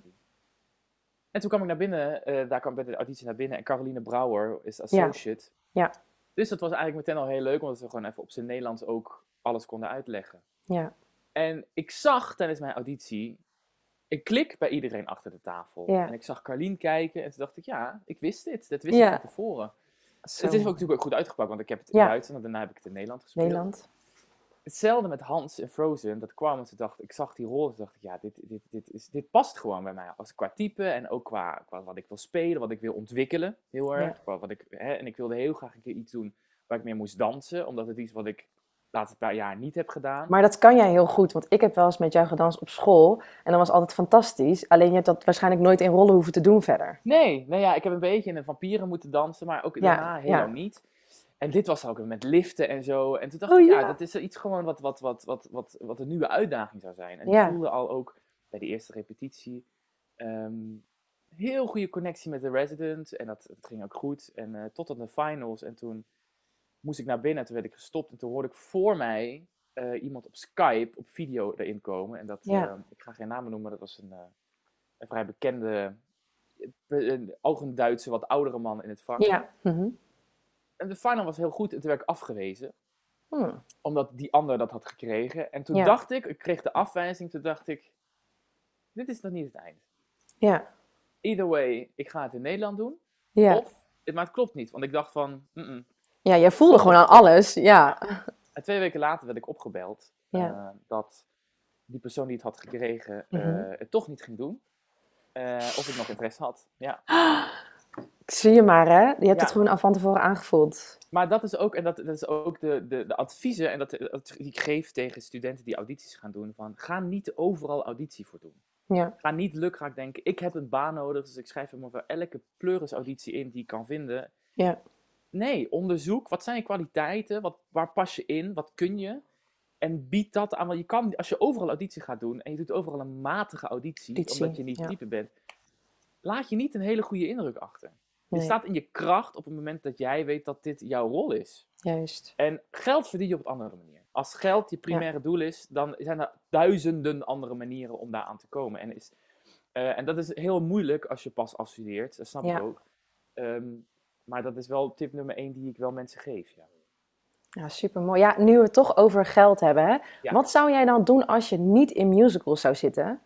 En toen kwam ik naar binnen, eh, daar kwam bij de auditie naar binnen. En Caroline Brouwer is associate. Ja. Dus dat was eigenlijk meteen al heel leuk, omdat we gewoon even op zijn Nederlands ook alles konden uitleggen. Ja. En ik zag tijdens mijn auditie een klik bij iedereen achter de tafel. Ja. En ik zag Carlien kijken en toen dacht ik, ja, ik wist dit. Dat wist Ja. ik van tevoren. Zo. Het is ook natuurlijk ook goed uitgepakt, want ik heb het in Ja. Duits en daarna heb ik het in Nederland gespeeld. Nederland. Hetzelfde met Hans in Frozen. Dat kwam en toen dacht ik, zag die rol en dacht ik, ja, dit, dit, dit, is, dit past gewoon bij mij. Als qua type en ook qua, qua wat ik wil spelen, wat ik wil ontwikkelen, heel erg. Ja. Qua wat ik, hè, en ik wilde heel graag een keer iets doen waar ik meer moest dansen, omdat het iets wat ik de laatste paar jaar niet heb gedaan. Maar dat kan jij heel goed, want ik heb wel eens met jou gedanst op school en dat was altijd fantastisch. Alleen je hebt dat waarschijnlijk nooit in rollen hoeven te doen verder. Nee, nou ja, ik heb een beetje in een vampieren moeten dansen, maar ook Ja, daarna ja. helemaal niet. En dit was ook met liften en zo. En toen dacht Oh, ik, ja, ja. dat is iets gewoon wat, wat, wat, wat, wat, wat een nieuwe uitdaging zou zijn. En Ja. ik voelde al ook bij de eerste repetitie ehm, heel goede connectie met de resident. En dat, dat ging ook goed. En eh, tot aan de finals. En toen moest ik naar binnen. Toen werd ik gestopt. En toen hoorde ik voor mij eh, iemand op Skype op video erin komen. En dat, Ja. eh, ik ga geen namen noemen, maar dat was een, een vrij bekende, een, ook een Duitse, wat oudere man in het vak. Ja. Mhm. De final was heel goed en toen werd ik afgewezen. Hm. Omdat die ander dat had gekregen. En toen Ja. dacht ik, ik kreeg de afwijzing, toen dacht ik, dit is nog niet het eind. Ja. Either way, ik ga het in Nederland doen. Ja. Of, maar het klopt niet, want ik dacht van, ja, jij voelde gewoon aan alles. Ja. (laughs) En twee weken later werd ik opgebeld Ja. eh, dat die persoon die het had gekregen eh, Mhm. het toch niet ging doen. Eh, of ik nog interesse had. Ja. (gasps) (gasps) Zie je maar, hè? Je hebt Ja. het gewoon al van tevoren aangevoeld. Maar dat is ook, en dat, dat is ook de, de, de adviezen en dat, dat die ik geef tegen studenten die audities gaan doen. Van, ga niet overal auditie voor doen. Ja. Ga niet lukraak denken, ik heb een baan nodig, dus ik schrijf hem voor elke pleuris auditie in die ik kan vinden. Ja. Nee, onderzoek, wat zijn je kwaliteiten, wat, waar pas je in, wat kun je? En bied dat aan, want je kan, als je overal auditie gaat doen en je doet overal een matige auditie, Auditie, omdat je niet ja. type bent, laat je niet een hele goede indruk achter. Je Nee. staat in je kracht op het moment dat jij weet dat dit jouw rol is. Juist. En geld verdien je op een andere manier. Als geld je primaire doel is, dan zijn er duizenden andere manieren om daar aan te komen. En, is, eh, en dat is heel moeilijk als je pas afstudeert, dat snap Ja. ik ook. Ehm, maar dat is wel tip nummer één die ik wel mensen geef. Ja. Ja, super mooi. Ja, nu we het toch over geld hebben, hè? Ja. Wat zou jij dan doen als je niet in musicals zou zitten?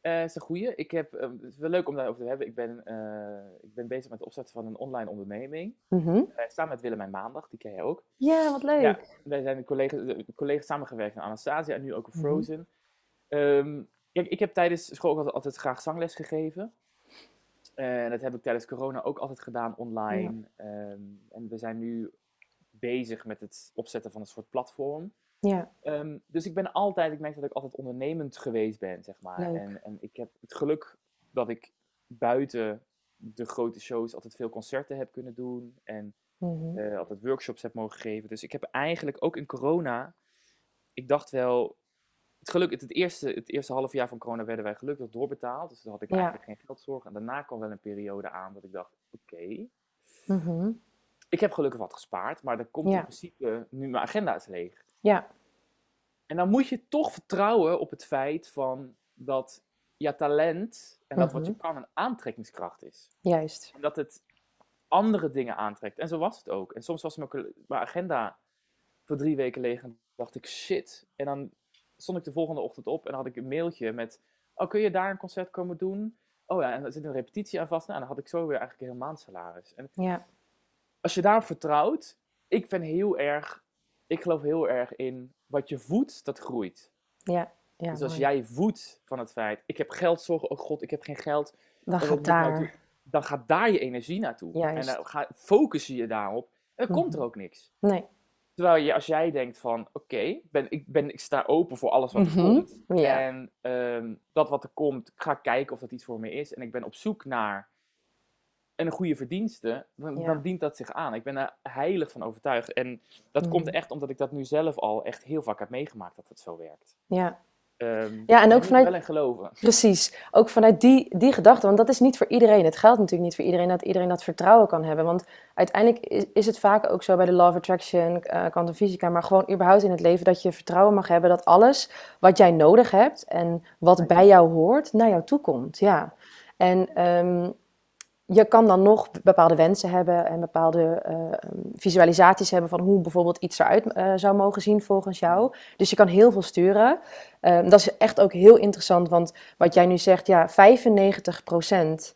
Eh, is een goeie. Ik heb, eh, het is wel leuk om daarover te hebben. Ik ben, eh, ik ben bezig met het opzetten van een online onderneming. Mhm. Eh samen met Willemijn Maandag, die ken jij ook. Ja, wat leuk. Ja, wij zijn collega's collega, collega's samengewerkt aan Anastasia en nu ook een Mhm. Frozen. Ehm, ik heb tijdens school ook altijd, altijd graag zangles gegeven. Eh, En dat heb ik tijdens corona ook altijd gedaan online. Ehm, en we zijn nu bezig met het opzetten van een soort platform. Ja. Ehm, dus ik ben altijd, ik merk dat ik altijd ondernemend geweest ben, zeg maar. Leuk. En, en ik heb het geluk dat ik buiten de grote shows altijd veel concerten heb kunnen doen. En Mhm. eh, altijd workshops heb mogen geven. Dus ik heb eigenlijk ook in corona, ik dacht wel, het geluk, het, het eerste, het eerste half jaar van corona werden wij gelukkig doorbetaald. Dus toen had ik Ja. eigenlijk geen geldzorg. En daarna kwam wel een periode aan dat ik dacht, oké, Mhm. ik heb gelukkig wat gespaard, maar er komt Ja. in principe, nu mijn agenda is leeg. Ja. En dan moet je toch vertrouwen op het feit van dat je talent en dat wat je Mhm. kan een aantrekkingskracht is. Juist. En dat het andere dingen aantrekt. En zo was het ook. En soms was mijn, agenda voor drie weken leeg en dacht ik, shit. En dan stond ik de volgende ochtend op en had ik een mailtje met, oh, kun je daar een concert komen doen? Oh ja, en er zit een repetitie aan vast. Nou, dan had ik zo weer eigenlijk een heel maandsalaris. En Ja. als je daarop vertrouwt, ik ben heel erg, ik geloof heel erg in wat je voedt, dat groeit. Ja. ja dus als mooi. jij voedt van het feit, ik heb geldzorgen, oh god, ik heb geen geld, Dan gaat ik nou dan gaat daar je energie naartoe. Juist. En dan ga, focus je je daarop en dan komt er Mhm. ook niks. Nee. Terwijl je, als jij denkt van, oké, ben, ik, ben, ik sta open voor alles wat er Mhm. komt. Ja. En ehm, dat wat er komt, ga kijken of dat iets voor me is. En ik ben op zoek naar een goede verdienste, dan, Ja. dan dient dat zich aan. Ik ben er heilig van overtuigd. En dat komt Mhm. echt omdat ik dat nu zelf al echt heel vaak heb meegemaakt dat het zo werkt. Ja. Ehm, Ja, en daar ook vanuit- wel geloven. Precies, ook vanuit die, die gedachte, want dat is niet voor iedereen. Het geldt natuurlijk niet voor iedereen dat iedereen dat vertrouwen kan hebben. Want uiteindelijk is, is het vaak ook zo bij de Law of Attraction, eh quantum fysica, maar gewoon überhaupt in het leven dat je vertrouwen mag hebben dat alles wat jij nodig hebt en wat bij jou hoort, naar jou toe komt. Ja. En ehm, je kan dan nog bepaalde wensen hebben en bepaalde eh, visualisaties hebben van hoe bijvoorbeeld iets eruit uh, zou mogen zien volgens jou. Dus je kan heel veel sturen. Ehm, dat is echt ook heel interessant, want wat jij nu zegt, ja, 95%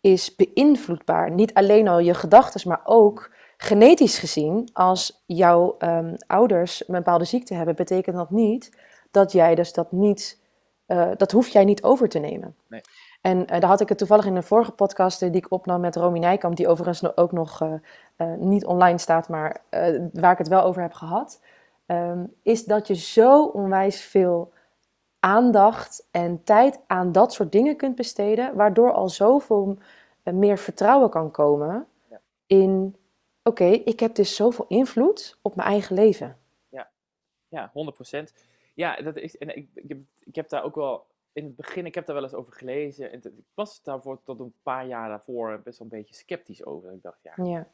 is beïnvloedbaar. Niet alleen al je gedachten, maar ook genetisch gezien, als jouw um, ouders een bepaalde ziekte hebben, betekent dat niet dat jij dus dat niet, uh, dat hoef jij niet over te nemen. Nee. En uh, daar had ik het toevallig in een vorige podcast die ik opnam met Romy Nijkamp, die overigens ook nog uh, niet online staat, maar waar ik het wel over heb gehad, um, is dat je zo onwijs veel aandacht en tijd aan dat soort dingen kunt besteden, waardoor al zoveel meer vertrouwen kan komen Ja. in, oké, ik heb dus zoveel invloed op mijn eigen leven. Ja, 100%. Ja, dat is, en ik, ik, heb, ik heb daar ook wel in het begin, ik heb daar wel eens over gelezen. En ik was daarvoor tot een paar jaar daarvoor best wel een beetje sceptisch over. Ik dacht, ja, Ja,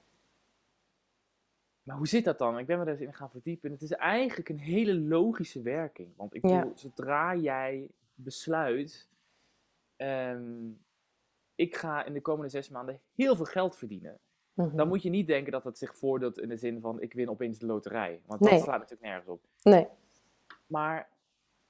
maar hoe zit dat dan? Ik ben me daar eens in gaan verdiepen. En het is eigenlijk een hele logische werking. Want ik Ja. bedoel, zodra jij besluit, ehm, ik ga in de komende zes maanden heel veel geld verdienen. Mhm. Dan moet je niet denken dat het zich voordoet in de zin van ik win opeens de loterij. Want Nee. dat slaat natuurlijk nergens op. Nee, Maar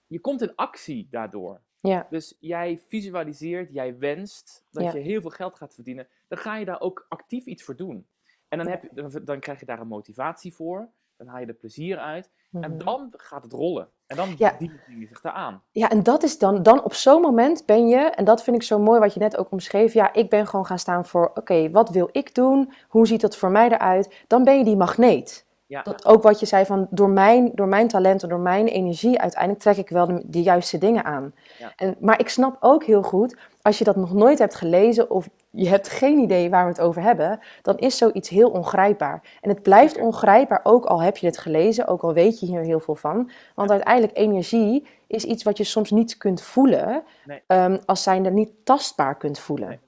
je komt in actie daardoor. Ja, Dus jij visualiseert, jij wenst dat Ja. je heel veel geld gaat verdienen. Dan ga je daar ook actief iets voor doen. En dan, heb je, dan, dan krijg je daar een motivatie voor. Dan haal je er plezier uit. En mhm. dan gaat het rollen. En dan Ja. dienen die zich eraan. Ja, en dat is dan, dan op zo'n moment ben je, en dat vind ik zo mooi wat je net ook omschreef. Ja, ik ben gewoon gaan staan voor, oké, wat wil ik doen? Hoe ziet dat voor mij eruit? Dan ben je die magneet. Ja, Dat, ook wat je zei van, door mijn, door mijn talenten, door mijn energie, uiteindelijk trek ik wel de, de juiste dingen aan. Ja. En, maar ik snap ook heel goed, als je dat nog nooit hebt gelezen of je hebt geen idee waar we het over hebben, dan is zoiets heel ongrijpbaar. En het blijft ongrijpbaar, ook al heb je het gelezen, ook al weet je hier heel veel van. Want uiteindelijk, energie is iets wat je soms niet kunt voelen, Nee. ehm, als zijnde niet tastbaar kunt voelen. Nee.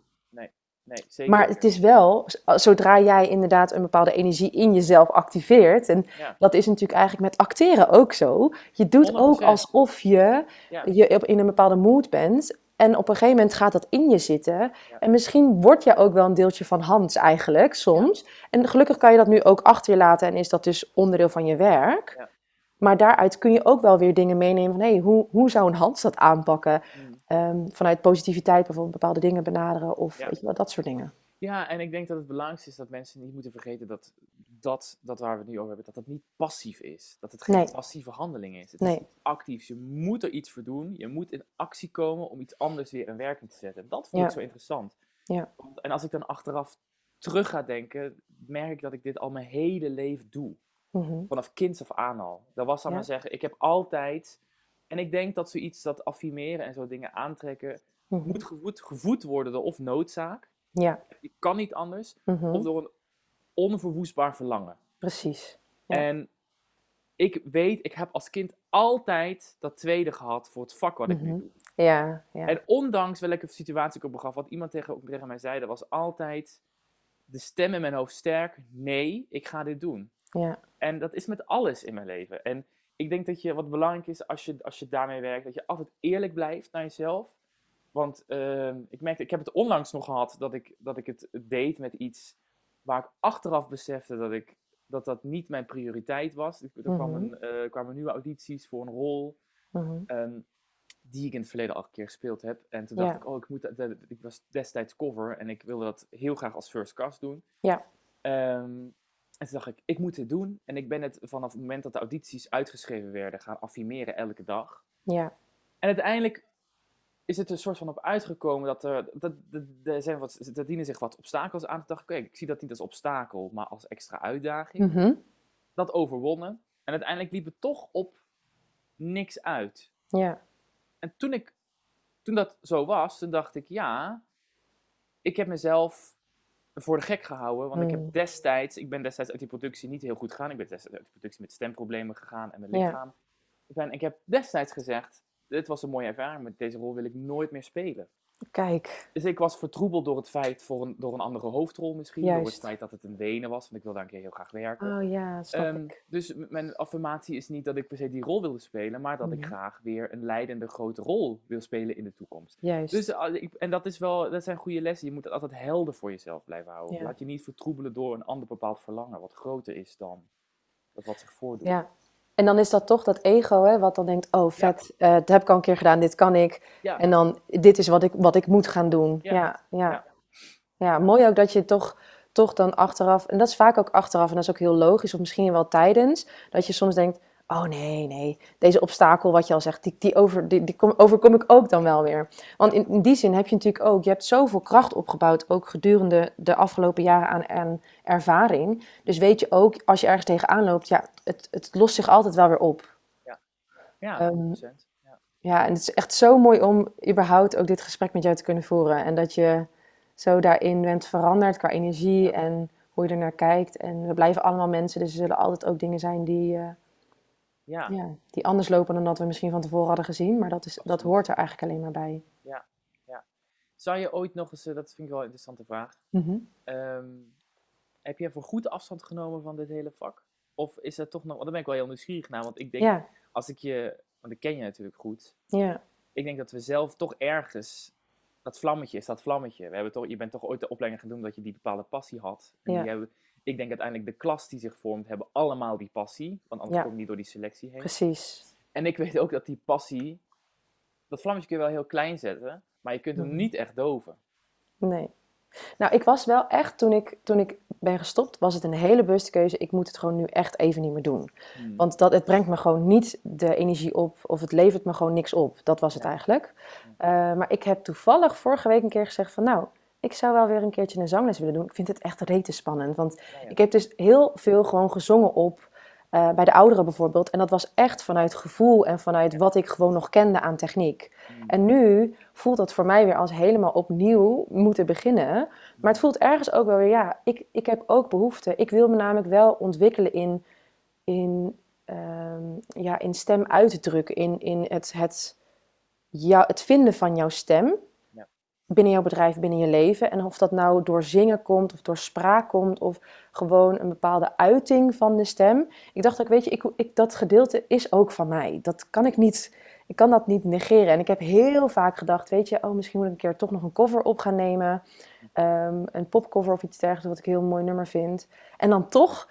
Nee, zeker. Maar het is wel, zodra jij inderdaad een bepaalde energie in jezelf activeert, en Ja. dat is natuurlijk eigenlijk met acteren ook zo. Je doet ook 100%. alsof je, Ja. je in een bepaalde mood bent. En op een gegeven moment gaat dat in je zitten. Ja. En misschien word je ook wel een deeltje van Hans eigenlijk, soms. En gelukkig kan je dat nu ook achter je laten en is dat dus onderdeel van je werk. Ja. Maar daaruit kun je ook wel weer dingen meenemen van... hé, hey, hoe, hoe zou een Hans dat aanpakken? Mm. Ehm, vanuit positiviteit bijvoorbeeld bepaalde dingen benaderen of Ja. weet je wel, dat soort dingen. Ja, en ik denk dat het belangrijkste is dat mensen niet moeten vergeten dat dat, dat waar we het nu over hebben, dat dat niet passief is. Dat het geen Nee. passieve handeling is. Het Nee. is iets actiefs. Je moet er iets voor doen. Je moet in actie komen om iets anders weer in werking te zetten. Dat vind Ja. ik zo interessant. Ja. En als ik dan achteraf terug ga denken, merk ik dat ik dit al mijn hele leven doe. Mhm. Vanaf kinds af aan al. Dat was dan Ja. maar zeggen, ik heb altijd... En ik denk dat zoiets, dat affirmeren en zo dingen aantrekken, Mhm. moet gevoed, gevoed worden door of noodzaak. Ja, Je kan niet anders. mhm. Of door een onverwoestbaar verlangen. precies. Ja. En ik weet, ik heb als kind altijd dat tweede gehad voor het vak wat ik nu Mhm. doe. Ja, ja. En ondanks welke situatie ik op begaf, wat iemand tegen, tegen mij zei, dat was altijd de stem in mijn hoofd sterk. Nee, ik ga dit doen. ja. En dat is met alles in mijn leven. En ik denk dat je, wat belangrijk is als je, als je daarmee werkt, dat je altijd eerlijk blijft naar jezelf. Want ehm, ik merkte, ik heb het onlangs nog gehad dat ik, dat ik het deed met iets waar ik achteraf besefte dat ik, dat, dat niet mijn prioriteit was. Ik- Er kwamen, Mhm. eh, kwamen nieuwe audities voor een rol Mhm. ehm, die ik in het verleden al een keer gespeeld heb. En toen Ja. dacht ik, oh, ik, moet, dat- dat- ik was destijds cover en ik wilde dat heel graag als first cast doen. Ja. Ehm, en toen dacht ik, ik moet dit doen. En ik ben het vanaf het moment dat de audities uitgeschreven werden gaan affirmeren elke dag. ja. En uiteindelijk is het er een soort van op uitgekomen dat er, dat, dat, er zijn wat, er dienen zich wat obstakels aan. Toen dacht ik, ik zie dat niet als obstakel, maar als extra uitdaging. Mhm. Dat overwonnen. En uiteindelijk liep het toch op niks uit. ja. En toen, ik, toen dat zo was, toen dacht ik, ja, ik heb mezelf voor de gek gehouden. Want ik heb destijds, ik ben destijds uit die productie niet heel goed gegaan. Ik ben destijds uit die productie met stemproblemen gegaan en mijn Ja. lichaam. Ik, ben, ik heb destijds gezegd, dit was een mooie ervaring, met deze rol wil ik nooit meer spelen. Kijk, Dus ik was vertroebeld door het feit, voor een, door een andere hoofdrol misschien. Door het feit dat het een Wenen was, want ik wil daar een keer heel graag werken. oh ja, snap Ehm, ik. dus mijn affirmatie is niet dat ik per se die rol wilde spelen, maar dat ik Mhm. graag weer een leidende grote rol wil spelen in de toekomst. Juist. Dus, eh, ik, en dat, is wel, dat zijn goede lessen. Je moet het altijd helder voor jezelf blijven houden. Ja. Laat je niet vertroebelen door een ander bepaald verlangen, wat groter is dan dat wat zich voordoet. Ja. En dan is dat toch dat ego, hè, wat dan denkt, oh vet, eh, dat heb ik al een keer gedaan, dit kan ik. Ja. En dan, dit is wat ik, wat ik moet gaan doen. Ja. Ja, ja. Ja. ja. mooi ook dat je toch, toch dan achteraf, en dat is vaak ook achteraf, en dat is ook heel logisch, of misschien wel tijdens, dat je soms denkt, oh nee, nee, deze obstakel, wat je al zegt, die, die, over, die, die kom, overkom ik ook dan wel weer. Want in, in die zin heb je natuurlijk ook, je hebt zoveel kracht opgebouwd, ook gedurende de afgelopen jaren aan, aan ervaring. Dus weet je ook, als je ergens tegenaan loopt, ja, het, het lost zich altijd wel weer op. Ja, Ehm, 100%. Ja. Ja, en het is echt zo mooi om überhaupt ook dit gesprek met jou te kunnen voeren. En dat je zo daarin bent veranderd qua energie en hoe je er naar kijkt. En we blijven allemaal mensen, dus er zullen altijd ook dingen zijn die, eh, Ja. ja, die anders lopen dan dat we misschien van tevoren hadden gezien. Maar dat, is, dat hoort er eigenlijk alleen maar bij. Zou je ooit nog eens, eh, dat vind ik wel een interessante vraag, Mhm. Ehm, heb je voor goed afstand genomen van dit hele vak? Of is dat toch nog, want daar ben ik wel heel nieuwsgierig naar, want ik denk, Ja, als ik je, want ik ken je natuurlijk goed, ja, ik denk dat we zelf toch ergens, dat vlammetje is dat vlammetje. We hebben toch, je bent toch ooit de opleiding gaan doen dat je die bepaalde passie had. En Ja. die hebben, ik denk uiteindelijk de klas die zich vormt, hebben allemaal die passie, want anders Ja. kom je niet door die selectie heen. precies. En ik weet ook dat die passie, dat vlammetje kun je wel heel klein zetten, maar je kunt hem Mhm. niet echt doven. Nee. Nou, ik was wel echt, toen ik, toen ik ben gestopt, was het een hele bewuste keuze. Ik moet het gewoon nu echt even niet meer doen. Hmm. Want dat, het brengt me gewoon niet de energie op, of het levert me gewoon niks op. Dat was het Ja. eigenlijk. Eh, maar ik heb toevallig vorige week een keer gezegd van, nou, ik zou wel weer een keertje een zangles willen doen. Ik vind het echt rete spannend, want Ja, ja. ik heb dus heel veel gewoon gezongen op, eh, bij de ouderen bijvoorbeeld. En dat was echt vanuit gevoel en vanuit wat ik gewoon nog kende aan techniek. Hmm. En nu voelt dat voor mij weer als helemaal opnieuw moeten beginnen. Maar het voelt ergens ook wel weer, ja, ik, ik heb ook behoefte. Ik wil me namelijk wel ontwikkelen in, in, ehm, ja, in stem uitdrukken, in, in het, het, ja, het vinden van jouw stem. Binnen jouw bedrijf, binnen je leven. En of dat nou door zingen komt, of door spraak komt, of gewoon een bepaalde uiting van de stem. Ik dacht ook, weet je, ik, ik, dat gedeelte is ook van mij. Dat kan ik niet ik kan dat niet negeren. En ik heb heel vaak gedacht, weet je, oh, misschien moet ik een keer toch nog een cover op gaan nemen. Ehm, een popcover of iets dergelijks, wat ik een heel mooi nummer vind. En dan toch,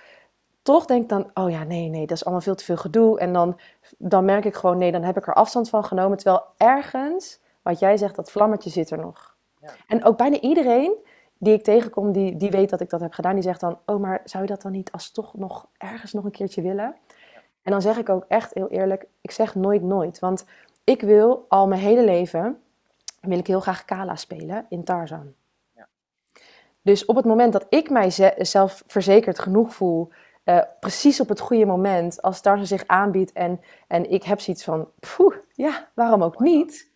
toch denk ik dan, oh ja, nee, nee, dat is allemaal veel te veel gedoe. En dan, dan merk ik gewoon, nee, dan heb ik er afstand van genomen. Terwijl ergens, wat jij zegt, dat vlammetje zit er nog. Ja. En ook bijna iedereen die ik tegenkom, die, die weet dat ik dat heb gedaan, die zegt dan, oh, maar zou je dat dan niet als toch nog ergens nog een keertje willen? En dan zeg ik ook echt heel eerlijk, ik zeg nooit nooit. Want ik wil al mijn hele leven, wil ik heel graag Kala spelen in Tarzan. Ja. Dus op het moment dat ik mijzelf verzekerd genoeg voel, eh, precies op het goede moment, als Tarzan zich aanbiedt en, en ik heb zoiets van, poeh, ja, waarom ook niet?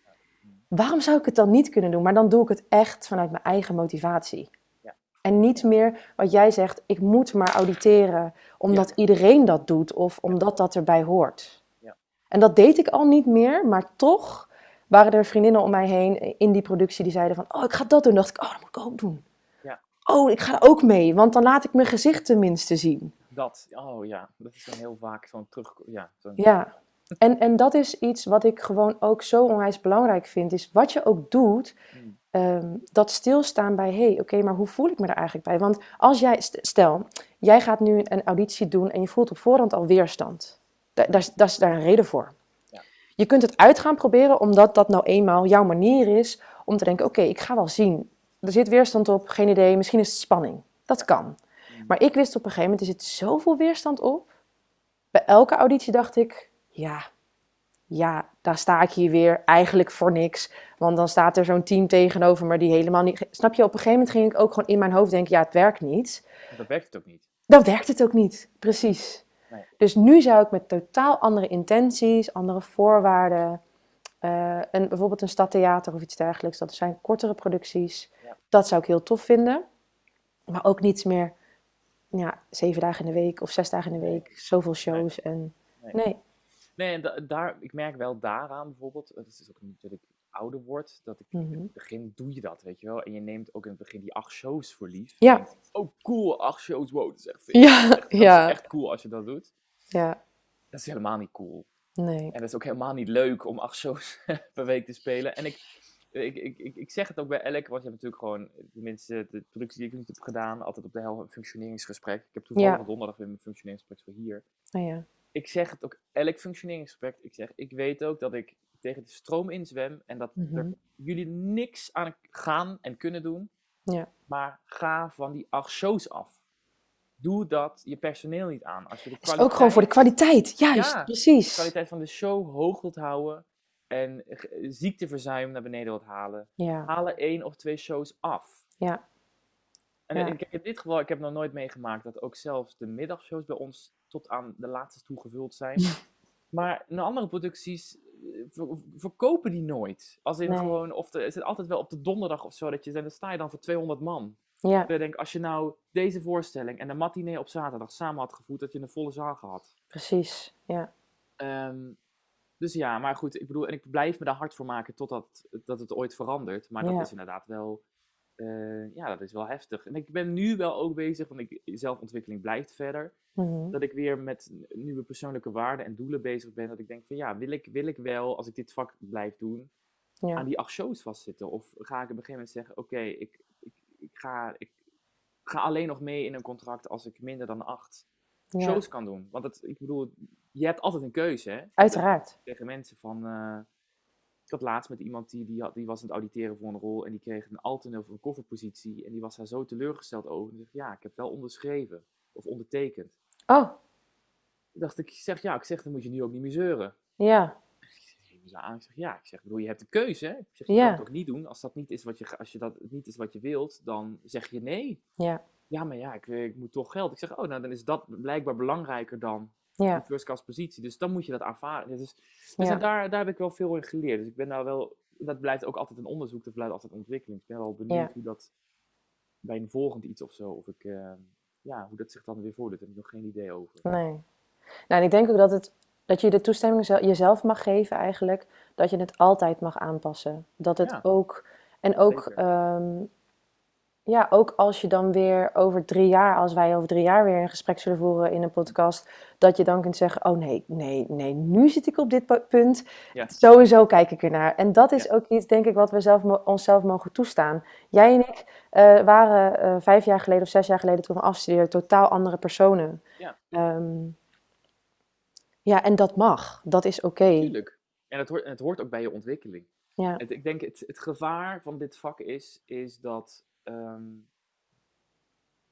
Waarom zou ik het dan niet kunnen doen? Maar dan doe ik het echt vanuit mijn eigen motivatie. Ja. En niet meer wat jij zegt, ik moet maar auditeren omdat iedereen dat doet of omdat dat erbij hoort. Ja. En dat deed ik al niet meer, maar toch waren er vriendinnen om mij heen in die productie die zeiden van, oh, ik ga dat doen. dacht ik, oh, dat moet ik ook doen. Ja. Oh, ik ga ook mee, want dan laat ik mijn gezicht tenminste zien. Dat, oh ja, dat is dan heel vaak zo'n terug, ja, Ja, en, en dat is iets wat ik gewoon ook zo onwijs belangrijk vind, is wat je ook doet, Hmm. ehm, dat stilstaan bij, hé, hey, oké, maar hoe voel ik me er eigenlijk bij? Want als jij, st- stel, jij gaat nu een auditie doen en je voelt op voorhand al weerstand. Da- Daar is- daar is daar een reden voor. Ja. Je kunt het uit gaan proberen, omdat dat nou eenmaal jouw manier is om te denken, oké, ik ga wel zien. Er zit weerstand op, geen idee, misschien is het spanning. Dat kan. Hmm. Maar ik wist op een gegeven moment, er zit zoveel weerstand op. Bij elke auditie dacht ik, ja, ja, daar sta ik hier weer eigenlijk voor niks. Want dan staat er zo'n team tegenover me die helemaal niet... Snap je, op een gegeven moment ging ik ook gewoon in mijn hoofd denken, ja, het werkt niet. Dat werkt het ook niet. Dan werkt het ook niet, precies. Nee. Dus nu zou ik met totaal andere intenties, andere voorwaarden... een, bijvoorbeeld een stadtheater of iets dergelijks, dat zijn kortere producties. Ja. Dat zou ik heel tof vinden. Maar ook niets meer, ja, zeven dagen in de week of zes dagen in de week. Zoveel shows en... Nee. Nee, Nee, da- daar, ik merk wel daaraan bijvoorbeeld, het is ook natuurlijk ouder word, dat ik in Mhm. het begin doe je dat, weet je wel. En je neemt ook in het begin die acht shows voor lief. Ja. Oh cool, acht shows, wow, dat is echt. Ja, Dat (laughs) ja. is echt cool als je dat doet. Ja, Dat is helemaal niet cool. nee. En dat is ook helemaal niet leuk om acht shows (laughs) per week te spelen. En ik, ik, ik, ik, ik zeg het ook bij elk, want je hebt natuurlijk gewoon, tenminste de productie die ik nu heb gedaan, altijd op de helft een functioneringsgesprek. Ik heb toevallig Ja. donderdag weer mijn functioneringsgesprek voor hier. Nou ja. Ik zeg het ook, elk functioneringsgesprek, ik zeg, ik weet ook dat ik tegen de stroom inzwem en dat Mhm. er jullie niks aan gaan en kunnen doen. Ja. Maar ga van die acht shows af. Doe dat je personeel niet aan. Als je de Het is ook gewoon voor de kwaliteit- kwaliteit. Juist, Ja, precies. de kwaliteit van de show hoog wilt houden en ziekteverzuim naar beneden wilt halen, Ja, haal er één of twee shows af. ja, En Ja. ik, in dit geval, ik heb nog nooit meegemaakt dat ook zelfs de middagshows bij ons tot aan de laatste toe gevuld zijn. maar in andere producties eh, ver- verkopen die nooit. Als in Nee. gewoon, of de, is het altijd wel op de donderdag of zo, dat je, dan sta je dan voor 200 man. ja, Ik denk, als je nou deze voorstelling en de matinee op zaterdag samen had gevoerd, dat je een volle zaal gehad. precies. Ja, Ehm, dus ja, maar goed, ik bedoel, en ik blijf me daar hard voor maken totdat dat het ooit verandert. Maar dat Ja. is inderdaad wel, eh, ja, dat is wel heftig. En ik ben nu wel ook bezig, want ik, zelfontwikkeling blijft verder. Mhm. Dat ik weer met nieuwe persoonlijke waarden en doelen bezig ben. Dat ik denk van ja, wil ik, wil ik wel, als ik dit vak blijf doen, ja. aan die acht shows vastzitten? Of ga ik op een gegeven moment zeggen, oké, ik, ik, ik, ga, ik ga alleen nog mee in een contract als ik minder dan acht ja. shows kan doen. Want het, ik bedoel, je hebt altijd een keuze, hè? Uiteraard. tegen mensen van. eh, ik had laatst met iemand die, die, had, die was aan het auditeren voor een rol en die kreeg een alterneel of een kofferpositie en die was daar zo teleurgesteld over. En zegt, ja, ik heb wel onderschreven of ondertekend. Oh, dacht ik, zeg, ja, ik zeg, dan moet je nu ook niet meer zeuren. ja, Ik zeg, ze aan, ik zeg, ja, ik zeg, bedoel, je hebt de keuze, hè? Ik zeg, je Ja. kan het ook niet doen. Als dat niet is wat je, als je dat niet is wat je wilt, dan zeg je nee. ja, Ja, maar ja, ik, ik moet toch geld. Ik zeg, oh, nou, dan is dat blijkbaar belangrijker dan ja, een first class positie. Dus dan moet je dat aanvaarden. Dus, dus Ja. daar, daar heb ik wel veel in geleerd. Dus ik ben daar wel, dat blijft ook altijd een onderzoek, dat blijft altijd ontwikkeling. Ik ben wel benieuwd Ja. hoe dat bij een volgend iets of zo, of ik, eh, ja, hoe dat zich dan weer voordoet. Daar heb ik nog geen idee over. nee. Nou, en ik denk ook dat, het, dat je de toestemming zel- jezelf mag geven eigenlijk, dat je het altijd mag aanpassen. Dat het ook, en ook. Ja, ook als je dan weer over drie jaar, als wij over drie jaar weer een gesprek zullen voeren in een podcast, dat je dan kunt zeggen, oh nee, nee, nee, nu zit ik op dit pu- punt, Ja. sowieso kijk ik ernaar. En dat is Ja. ook iets, denk ik, wat we zelf, onszelf mogen toestaan. Jij en ik eh, waren eh, vijf jaar geleden of zes jaar geleden toen we afstudeerden totaal andere personen. Ja. Ehm, ja, en dat mag. Dat is oké. Tuurlijk. En het hoort, het hoort ook bij je ontwikkeling. Ja, Het, ik denk, het, het gevaar van dit vak is, is dat ehm,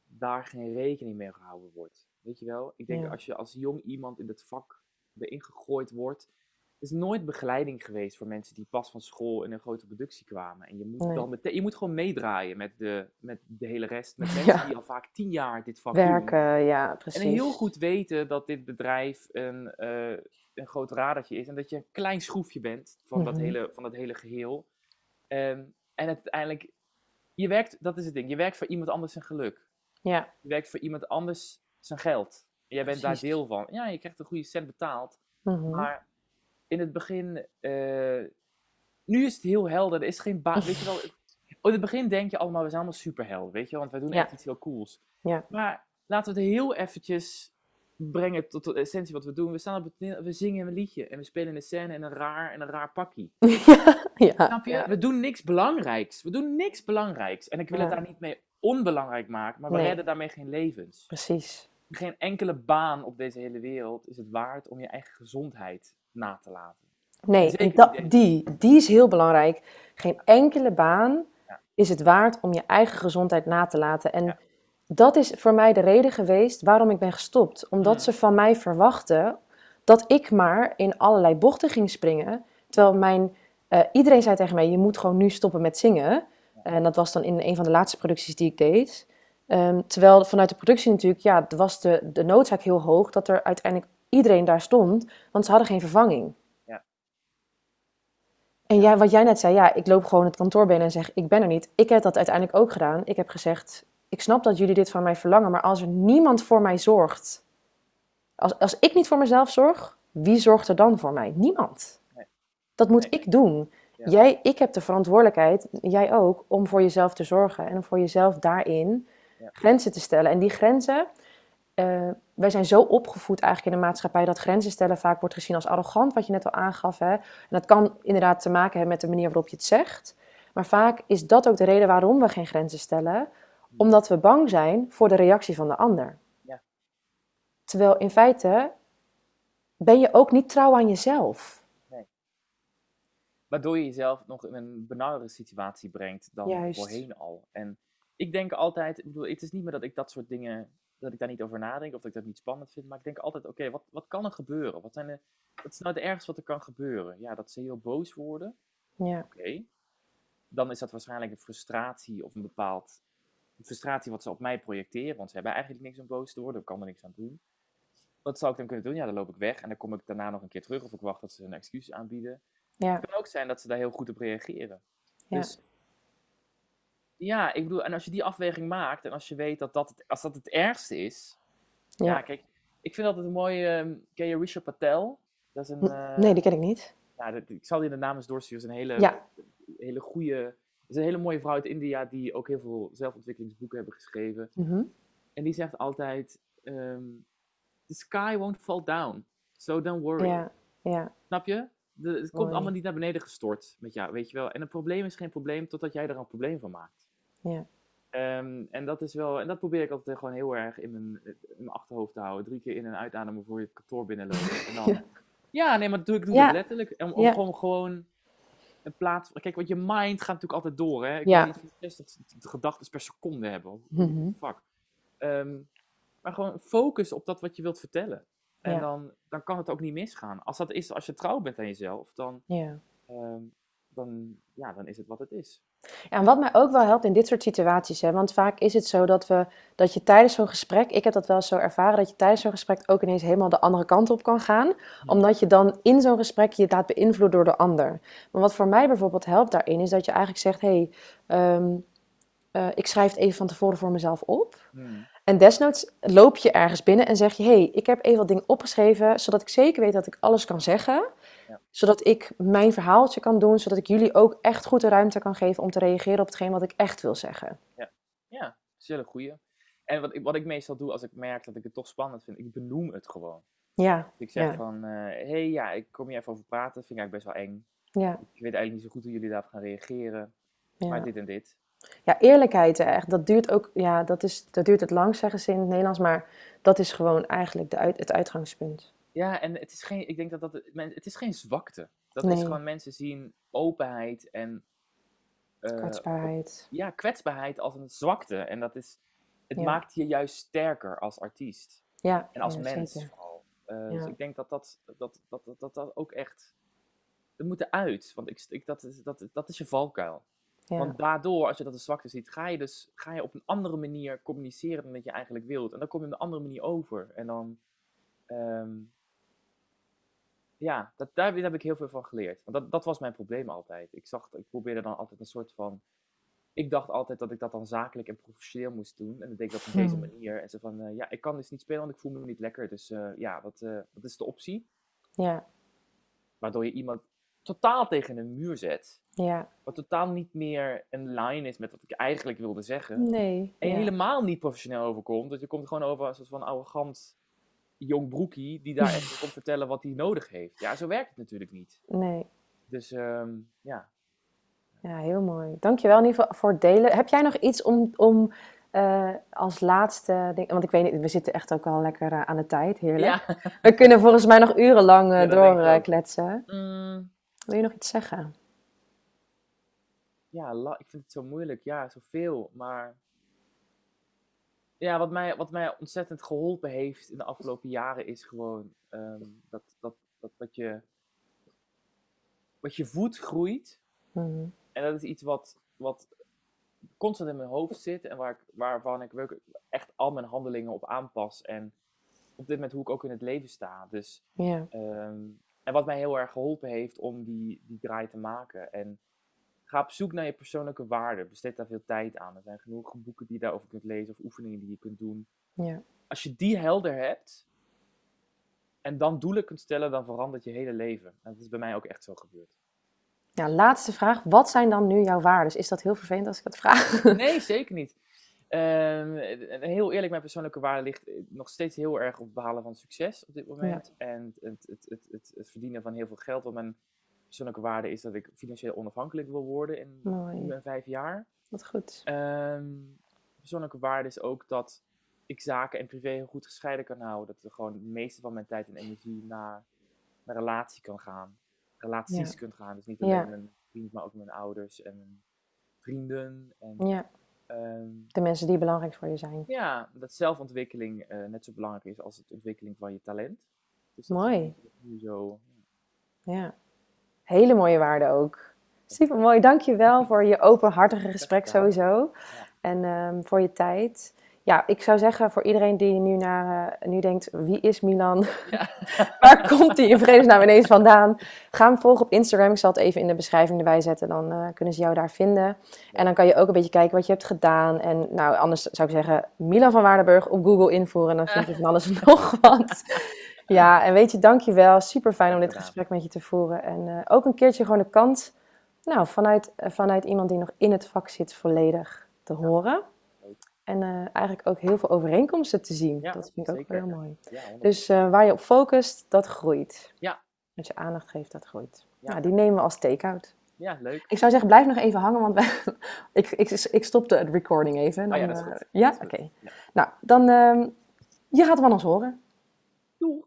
daar geen rekening mee gehouden wordt. Weet je wel? Ik denk Ja. als je als jong iemand in dit vak erin gegooid wordt. Er is nooit begeleiding geweest voor mensen die pas van school in een grote productie kwamen. En je moet, Nee. dan meteen, je moet gewoon meedraaien met de, met de hele rest. Met (laughs) mensen Ja. die al vaak tien jaar dit vak doen. werken, ja, precies. En heel goed weten dat dit bedrijf een, eh, een groot radertje is. En dat je een klein schroefje bent van, dat, Mhm. hele, van dat hele geheel. Ehm, en het uiteindelijk, je werkt, dat is het ding, je werkt voor iemand anders zijn geluk. Ja, Je werkt voor iemand anders zijn geld. En jij bent daar deel van. Ja, je krijgt een goede cent betaald. mhm. Maar in het begin, eh, nu is het heel helder. Er is geen baan. Weet je wel, in het begin denk je allemaal, we zijn allemaal superhelden, weet je wel, want wij doen Ja. echt iets heel cools. Ja. Maar laten we het heel eventjes brengen tot de essentie wat we doen. We staan op het we zingen een liedje en we spelen een scène in een raar, in een raar pakkie. (laughs) ja, Snap je? ja. We doen niks belangrijks. We doen niks belangrijks. En ik wil het Ja. daar niet mee onbelangrijk maken, maar we Nee. redden daarmee geen levens. precies. Geen enkele baan op deze hele wereld is het waard om je eigen gezondheid na te laten. Nee, en dat, die, die is heel belangrijk. Geen enkele baan Ja. is het waard om je eigen gezondheid na te laten. En Ja. Dat is voor mij de reden geweest waarom ik ben gestopt. Omdat ze van mij verwachten dat ik maar in allerlei bochten ging springen. Terwijl mijn, eh, iedereen zei tegen mij, je moet gewoon nu stoppen met zingen. En dat was dan in een van de laatste producties die ik deed. Ehm, terwijl vanuit de productie natuurlijk, ja, was de, de noodzaak heel hoog dat er uiteindelijk iedereen daar stond, want ze hadden geen vervanging. Ja. En jij, wat jij net zei, ja, ik loop gewoon het kantoor binnen en zeg, ik ben er niet. Ik heb dat uiteindelijk ook gedaan. Ik heb gezegd, ik snap dat jullie dit van mij verlangen, maar als er niemand voor mij zorgt, als, als ik niet voor mezelf zorg, wie zorgt er dan voor mij? Niemand. Nee. Dat moet Nee. ik doen. Ja. Jij, ik heb de verantwoordelijkheid, jij ook, om voor jezelf te zorgen en om voor jezelf daarin Ja. grenzen te stellen. En die grenzen, eh, wij zijn zo opgevoed eigenlijk in de maatschappij dat grenzen stellen vaak wordt gezien als arrogant, wat je net al aangaf. Hè? En dat kan inderdaad te maken hebben met de manier waarop je het zegt. Maar vaak is dat ook de reden waarom we geen grenzen stellen, omdat we bang zijn voor de reactie van de ander. Ja. Terwijl in feite ben je ook niet trouw aan jezelf. Waardoor je jezelf nog in een benauwdere situatie brengt dan Juist. voorheen al. En ik denk altijd, ik bedoel, het is niet meer dat ik dat soort dingen, dat ik daar niet over nadenk of dat ik dat niet spannend vind. Maar ik denk altijd, oké, wat, wat kan er gebeuren? Wat, zijn de, wat is nou het ergste wat er kan gebeuren? Ja, dat ze heel boos worden. Ja, Oké. Dan is dat waarschijnlijk een frustratie of een bepaald frustratie wat ze op mij projecteren. Want ze hebben eigenlijk niks om boos te worden. Ik kan er niks aan doen. Wat zou ik dan kunnen doen? Ja, dan loop ik weg en dan kom ik daarna nog een keer terug. Of ik wacht tot ze een excuus aanbieden. ja, Het kan ook zijn dat ze daar heel goed op reageren. Ja. Dus ja, ik bedoel, en als je die afweging maakt en als je weet dat dat het, als dat het ergste is. Ja, ja. kijk, ik vind altijd een mooie. ehm, ken je Risha Patel? Dat is een. eh, Nee, die ken ik niet. ja, dat- ik zal die de naam eens doorsturen. Het is een hele, Ja. hele goede. Is een hele mooie vrouw uit India die ook heel veel zelfontwikkelingsboeken hebben geschreven. Mhm. En die zegt altijd: ehm, The sky won't fall down, so don't worry. Snap je? De, het komt allemaal niet naar beneden gestort met jou, weet je wel. En een probleem is geen probleem totdat jij er een probleem van maakt. ja. Ehm, en dat is wel, en dat probeer ik altijd gewoon heel erg in mijn, in mijn achterhoofd te houden. Drie keer in- en uitademen voor je het kantoor binnenlopen. En dan, (laughs) Ja. ja. nee, maar doe ik doe Ja. het letterlijk. Om, om Ja. gewoon, gewoon in plaats van, kijk, want je mind gaat natuurlijk altijd door, hè. Ik Ja. weet niet of je 60 gedachten per seconde hebben. Mhm. Fuck. Ehm, maar gewoon focus op dat wat je wilt vertellen. En Ja. dan, dan kan het ook niet misgaan. Als dat is, als je trouw bent aan jezelf, dan, ja. ehm, dan, ja, dan is het wat het is. Ja, en wat mij ook wel helpt in dit soort situaties, hè, want vaak is het zo dat, we, dat je tijdens zo'n gesprek, ik heb dat wel eens zo ervaren, dat je tijdens zo'n gesprek ook ineens helemaal de andere kant op kan gaan, omdat je dan in zo'n gesprek je laat beïnvloeden door de ander. Maar wat voor mij bijvoorbeeld helpt daarin, is dat je eigenlijk zegt, hé, hey, ehm, eh, ik schrijf het even van tevoren voor mezelf op. Hmm. En desnoods loop je ergens binnen en zeg je: hey, ik heb even wat dingen opgeschreven, zodat ik zeker weet dat ik alles kan zeggen. Ja. Zodat ik mijn verhaaltje kan doen, zodat ik jullie ook echt goed de ruimte kan geven om te reageren op hetgeen wat ik echt wil zeggen. Ja, dat is een hele goeie. En wat ik, wat ik meestal doe als ik merk dat ik het toch spannend vind, ik benoem het gewoon. Ja, Ik zeg Ja. van, hé hey, ja, ik kom hier even over praten, vind ik eigenlijk best wel eng. ja, Ik weet eigenlijk niet zo goed hoe jullie daarop gaan reageren, ja. maar dit en dit. ja eerlijkheid, echt, dat duurt ook, ja, dat, is, dat duurt het lang, zeggen ze in het Nederlands, maar dat is gewoon eigenlijk de uit, het uitgangspunt. Ja, en het is geen, ik denk dat dat, het, men- het is geen zwakte. Dat is Nee. gewoon mensen zien openheid en eh, Kwetsbaarheid. ja, kwetsbaarheid als een zwakte. En dat is, het Ja. maakt je juist sterker als artiest. Ja, En als ja, mens zeker. vooral. Eh, Dus Ja. ik denk dat dat, dat, dat, dat, dat, dat, dat ook echt. Dat moet eruit. Want ik, ik, dat, is, dat, dat is je valkuil. Ja. Want daardoor, als je dat een zwakte ziet, ga je dus ga je op een andere manier communiceren dan dat je eigenlijk wilt. En dan kom je op een andere manier over. En dan. ehm, ja, dat, daar heb ik heel veel van geleerd. Want dat, dat was mijn probleem altijd. Ik, zag, ik probeerde dan altijd een soort van. Ik dacht altijd dat ik dat dan zakelijk en professioneel moest doen. En dan deed ik dat op deze Hmm. manier. En ze van, eh, ja, ik kan dus niet spelen, want ik voel me niet lekker. Dus eh, ja, wat, eh, wat is de optie? ja, Waardoor je iemand totaal tegen een muur zet. ja. Wat totaal niet meer een line is met wat ik eigenlijk wilde zeggen. Nee. En je ja. helemaal niet professioneel overkomt. Dat je komt gewoon over als een soort van arrogant jong broekie. Die daar echt komt (laughs) vertellen wat hij nodig heeft. Ja, zo werkt het natuurlijk niet. Nee. Dus ehm, ja. Ja, heel mooi. Dankjewel in ieder geval voor het delen. Heb jij nog iets om, om eh, als laatste ding... Want ik weet niet, we zitten echt ook al lekker eh, aan de tijd. Heerlijk. Ja. We kunnen volgens mij nog urenlang eh Ja, doorkletsen. Mm, Wil je nog iets zeggen? ja, la- ik vind het zo moeilijk. Ja, zoveel. Maar ja, wat mij, wat mij ontzettend geholpen heeft in de afgelopen jaren is gewoon ehm, dat, dat, dat wat je, wat je voedt groeit. Mhm. En dat is iets wat, wat constant in mijn hoofd zit en waar ik, waarvan ik echt al mijn handelingen op aanpas. En op dit moment hoe ik ook in het leven sta. Dus, Ja, ehm, en wat mij heel erg geholpen heeft om die, die draai te maken. En ga op zoek naar je persoonlijke waarden. Besteed daar veel tijd aan. Er zijn genoeg boeken die je daarover kunt lezen of oefeningen die je kunt doen. ja, Als je die helder hebt en dan doelen kunt stellen, dan verandert je hele leven. En dat is bij mij ook echt zo gebeurd. Ja, laatste vraag. Wat zijn dan nu jouw waarden? Is dat heel vervelend als ik dat vraag? (laughs) Nee, zeker niet. Ehm, en heel eerlijk, mijn persoonlijke waarde ligt eh, nog steeds heel erg op het behalen van succes op dit moment. En het, het, het, het, het verdienen van heel veel geld. Want mijn persoonlijke waarde is dat ik financieel onafhankelijk wil worden in Mooi. nu en vijf jaar. Wat goed. Ehm, persoonlijke waarde is ook dat ik zaken en privé heel goed gescheiden kan houden. Dat er gewoon het meeste van mijn tijd en energie naar mijn relatie kan gaan. Relaties Ja. kunt gaan. Dus niet alleen Ja. met mijn vriend, maar ook met mijn ouders en mijn vrienden. En, Ja, ehm, de mensen die belangrijk voor je zijn. ja, dat zelfontwikkeling eh, net zo belangrijk is als het ontwikkeling van je talent. Dus Mooi. zo. Ja. Hele mooie waarden ook. Super mooi. Dank je wel voor je openhartige gesprek sowieso. En ehm, voor je tijd. Ja, ik zou zeggen voor iedereen die nu, naar, eh, nu denkt, wie is Milan? (laughs) Waar komt hij in vredesnaam ineens vandaan? Ga hem volgen op Instagram. Ik zal het even in de beschrijving erbij zetten. Dan eh, kunnen ze jou daar vinden. En dan kan je ook een beetje kijken wat je hebt gedaan. En nou, anders zou ik zeggen, Milan van Waardenburg op Google invoeren. En dan vind je van alles en (laughs) nog wat. Ja, en weet je, dank je wel. Super fijn om dit gesprek met je te voeren. En eh, ook een keertje gewoon de kant, nou, vanuit, eh, vanuit iemand die nog in het vak zit, volledig te horen. En eh, eigenlijk ook heel veel overeenkomsten te zien. Ja, dat vind ik ook zeker. wel heel mooi. Ja, 100%. Dus waar je op focust, dat groeit. Ja. Wat je aandacht geeft, dat groeit. Ja. Nou, die nemen we als take-out. ja, leuk. Ik zou zeggen, blijf nog even hangen, want wij- (laughs) ik, ik, ik stopte het recording even. Dan, Oh ja, dat is goed. ja, oké. Nou, dan, ehm, je gaat van ons horen. Doeg!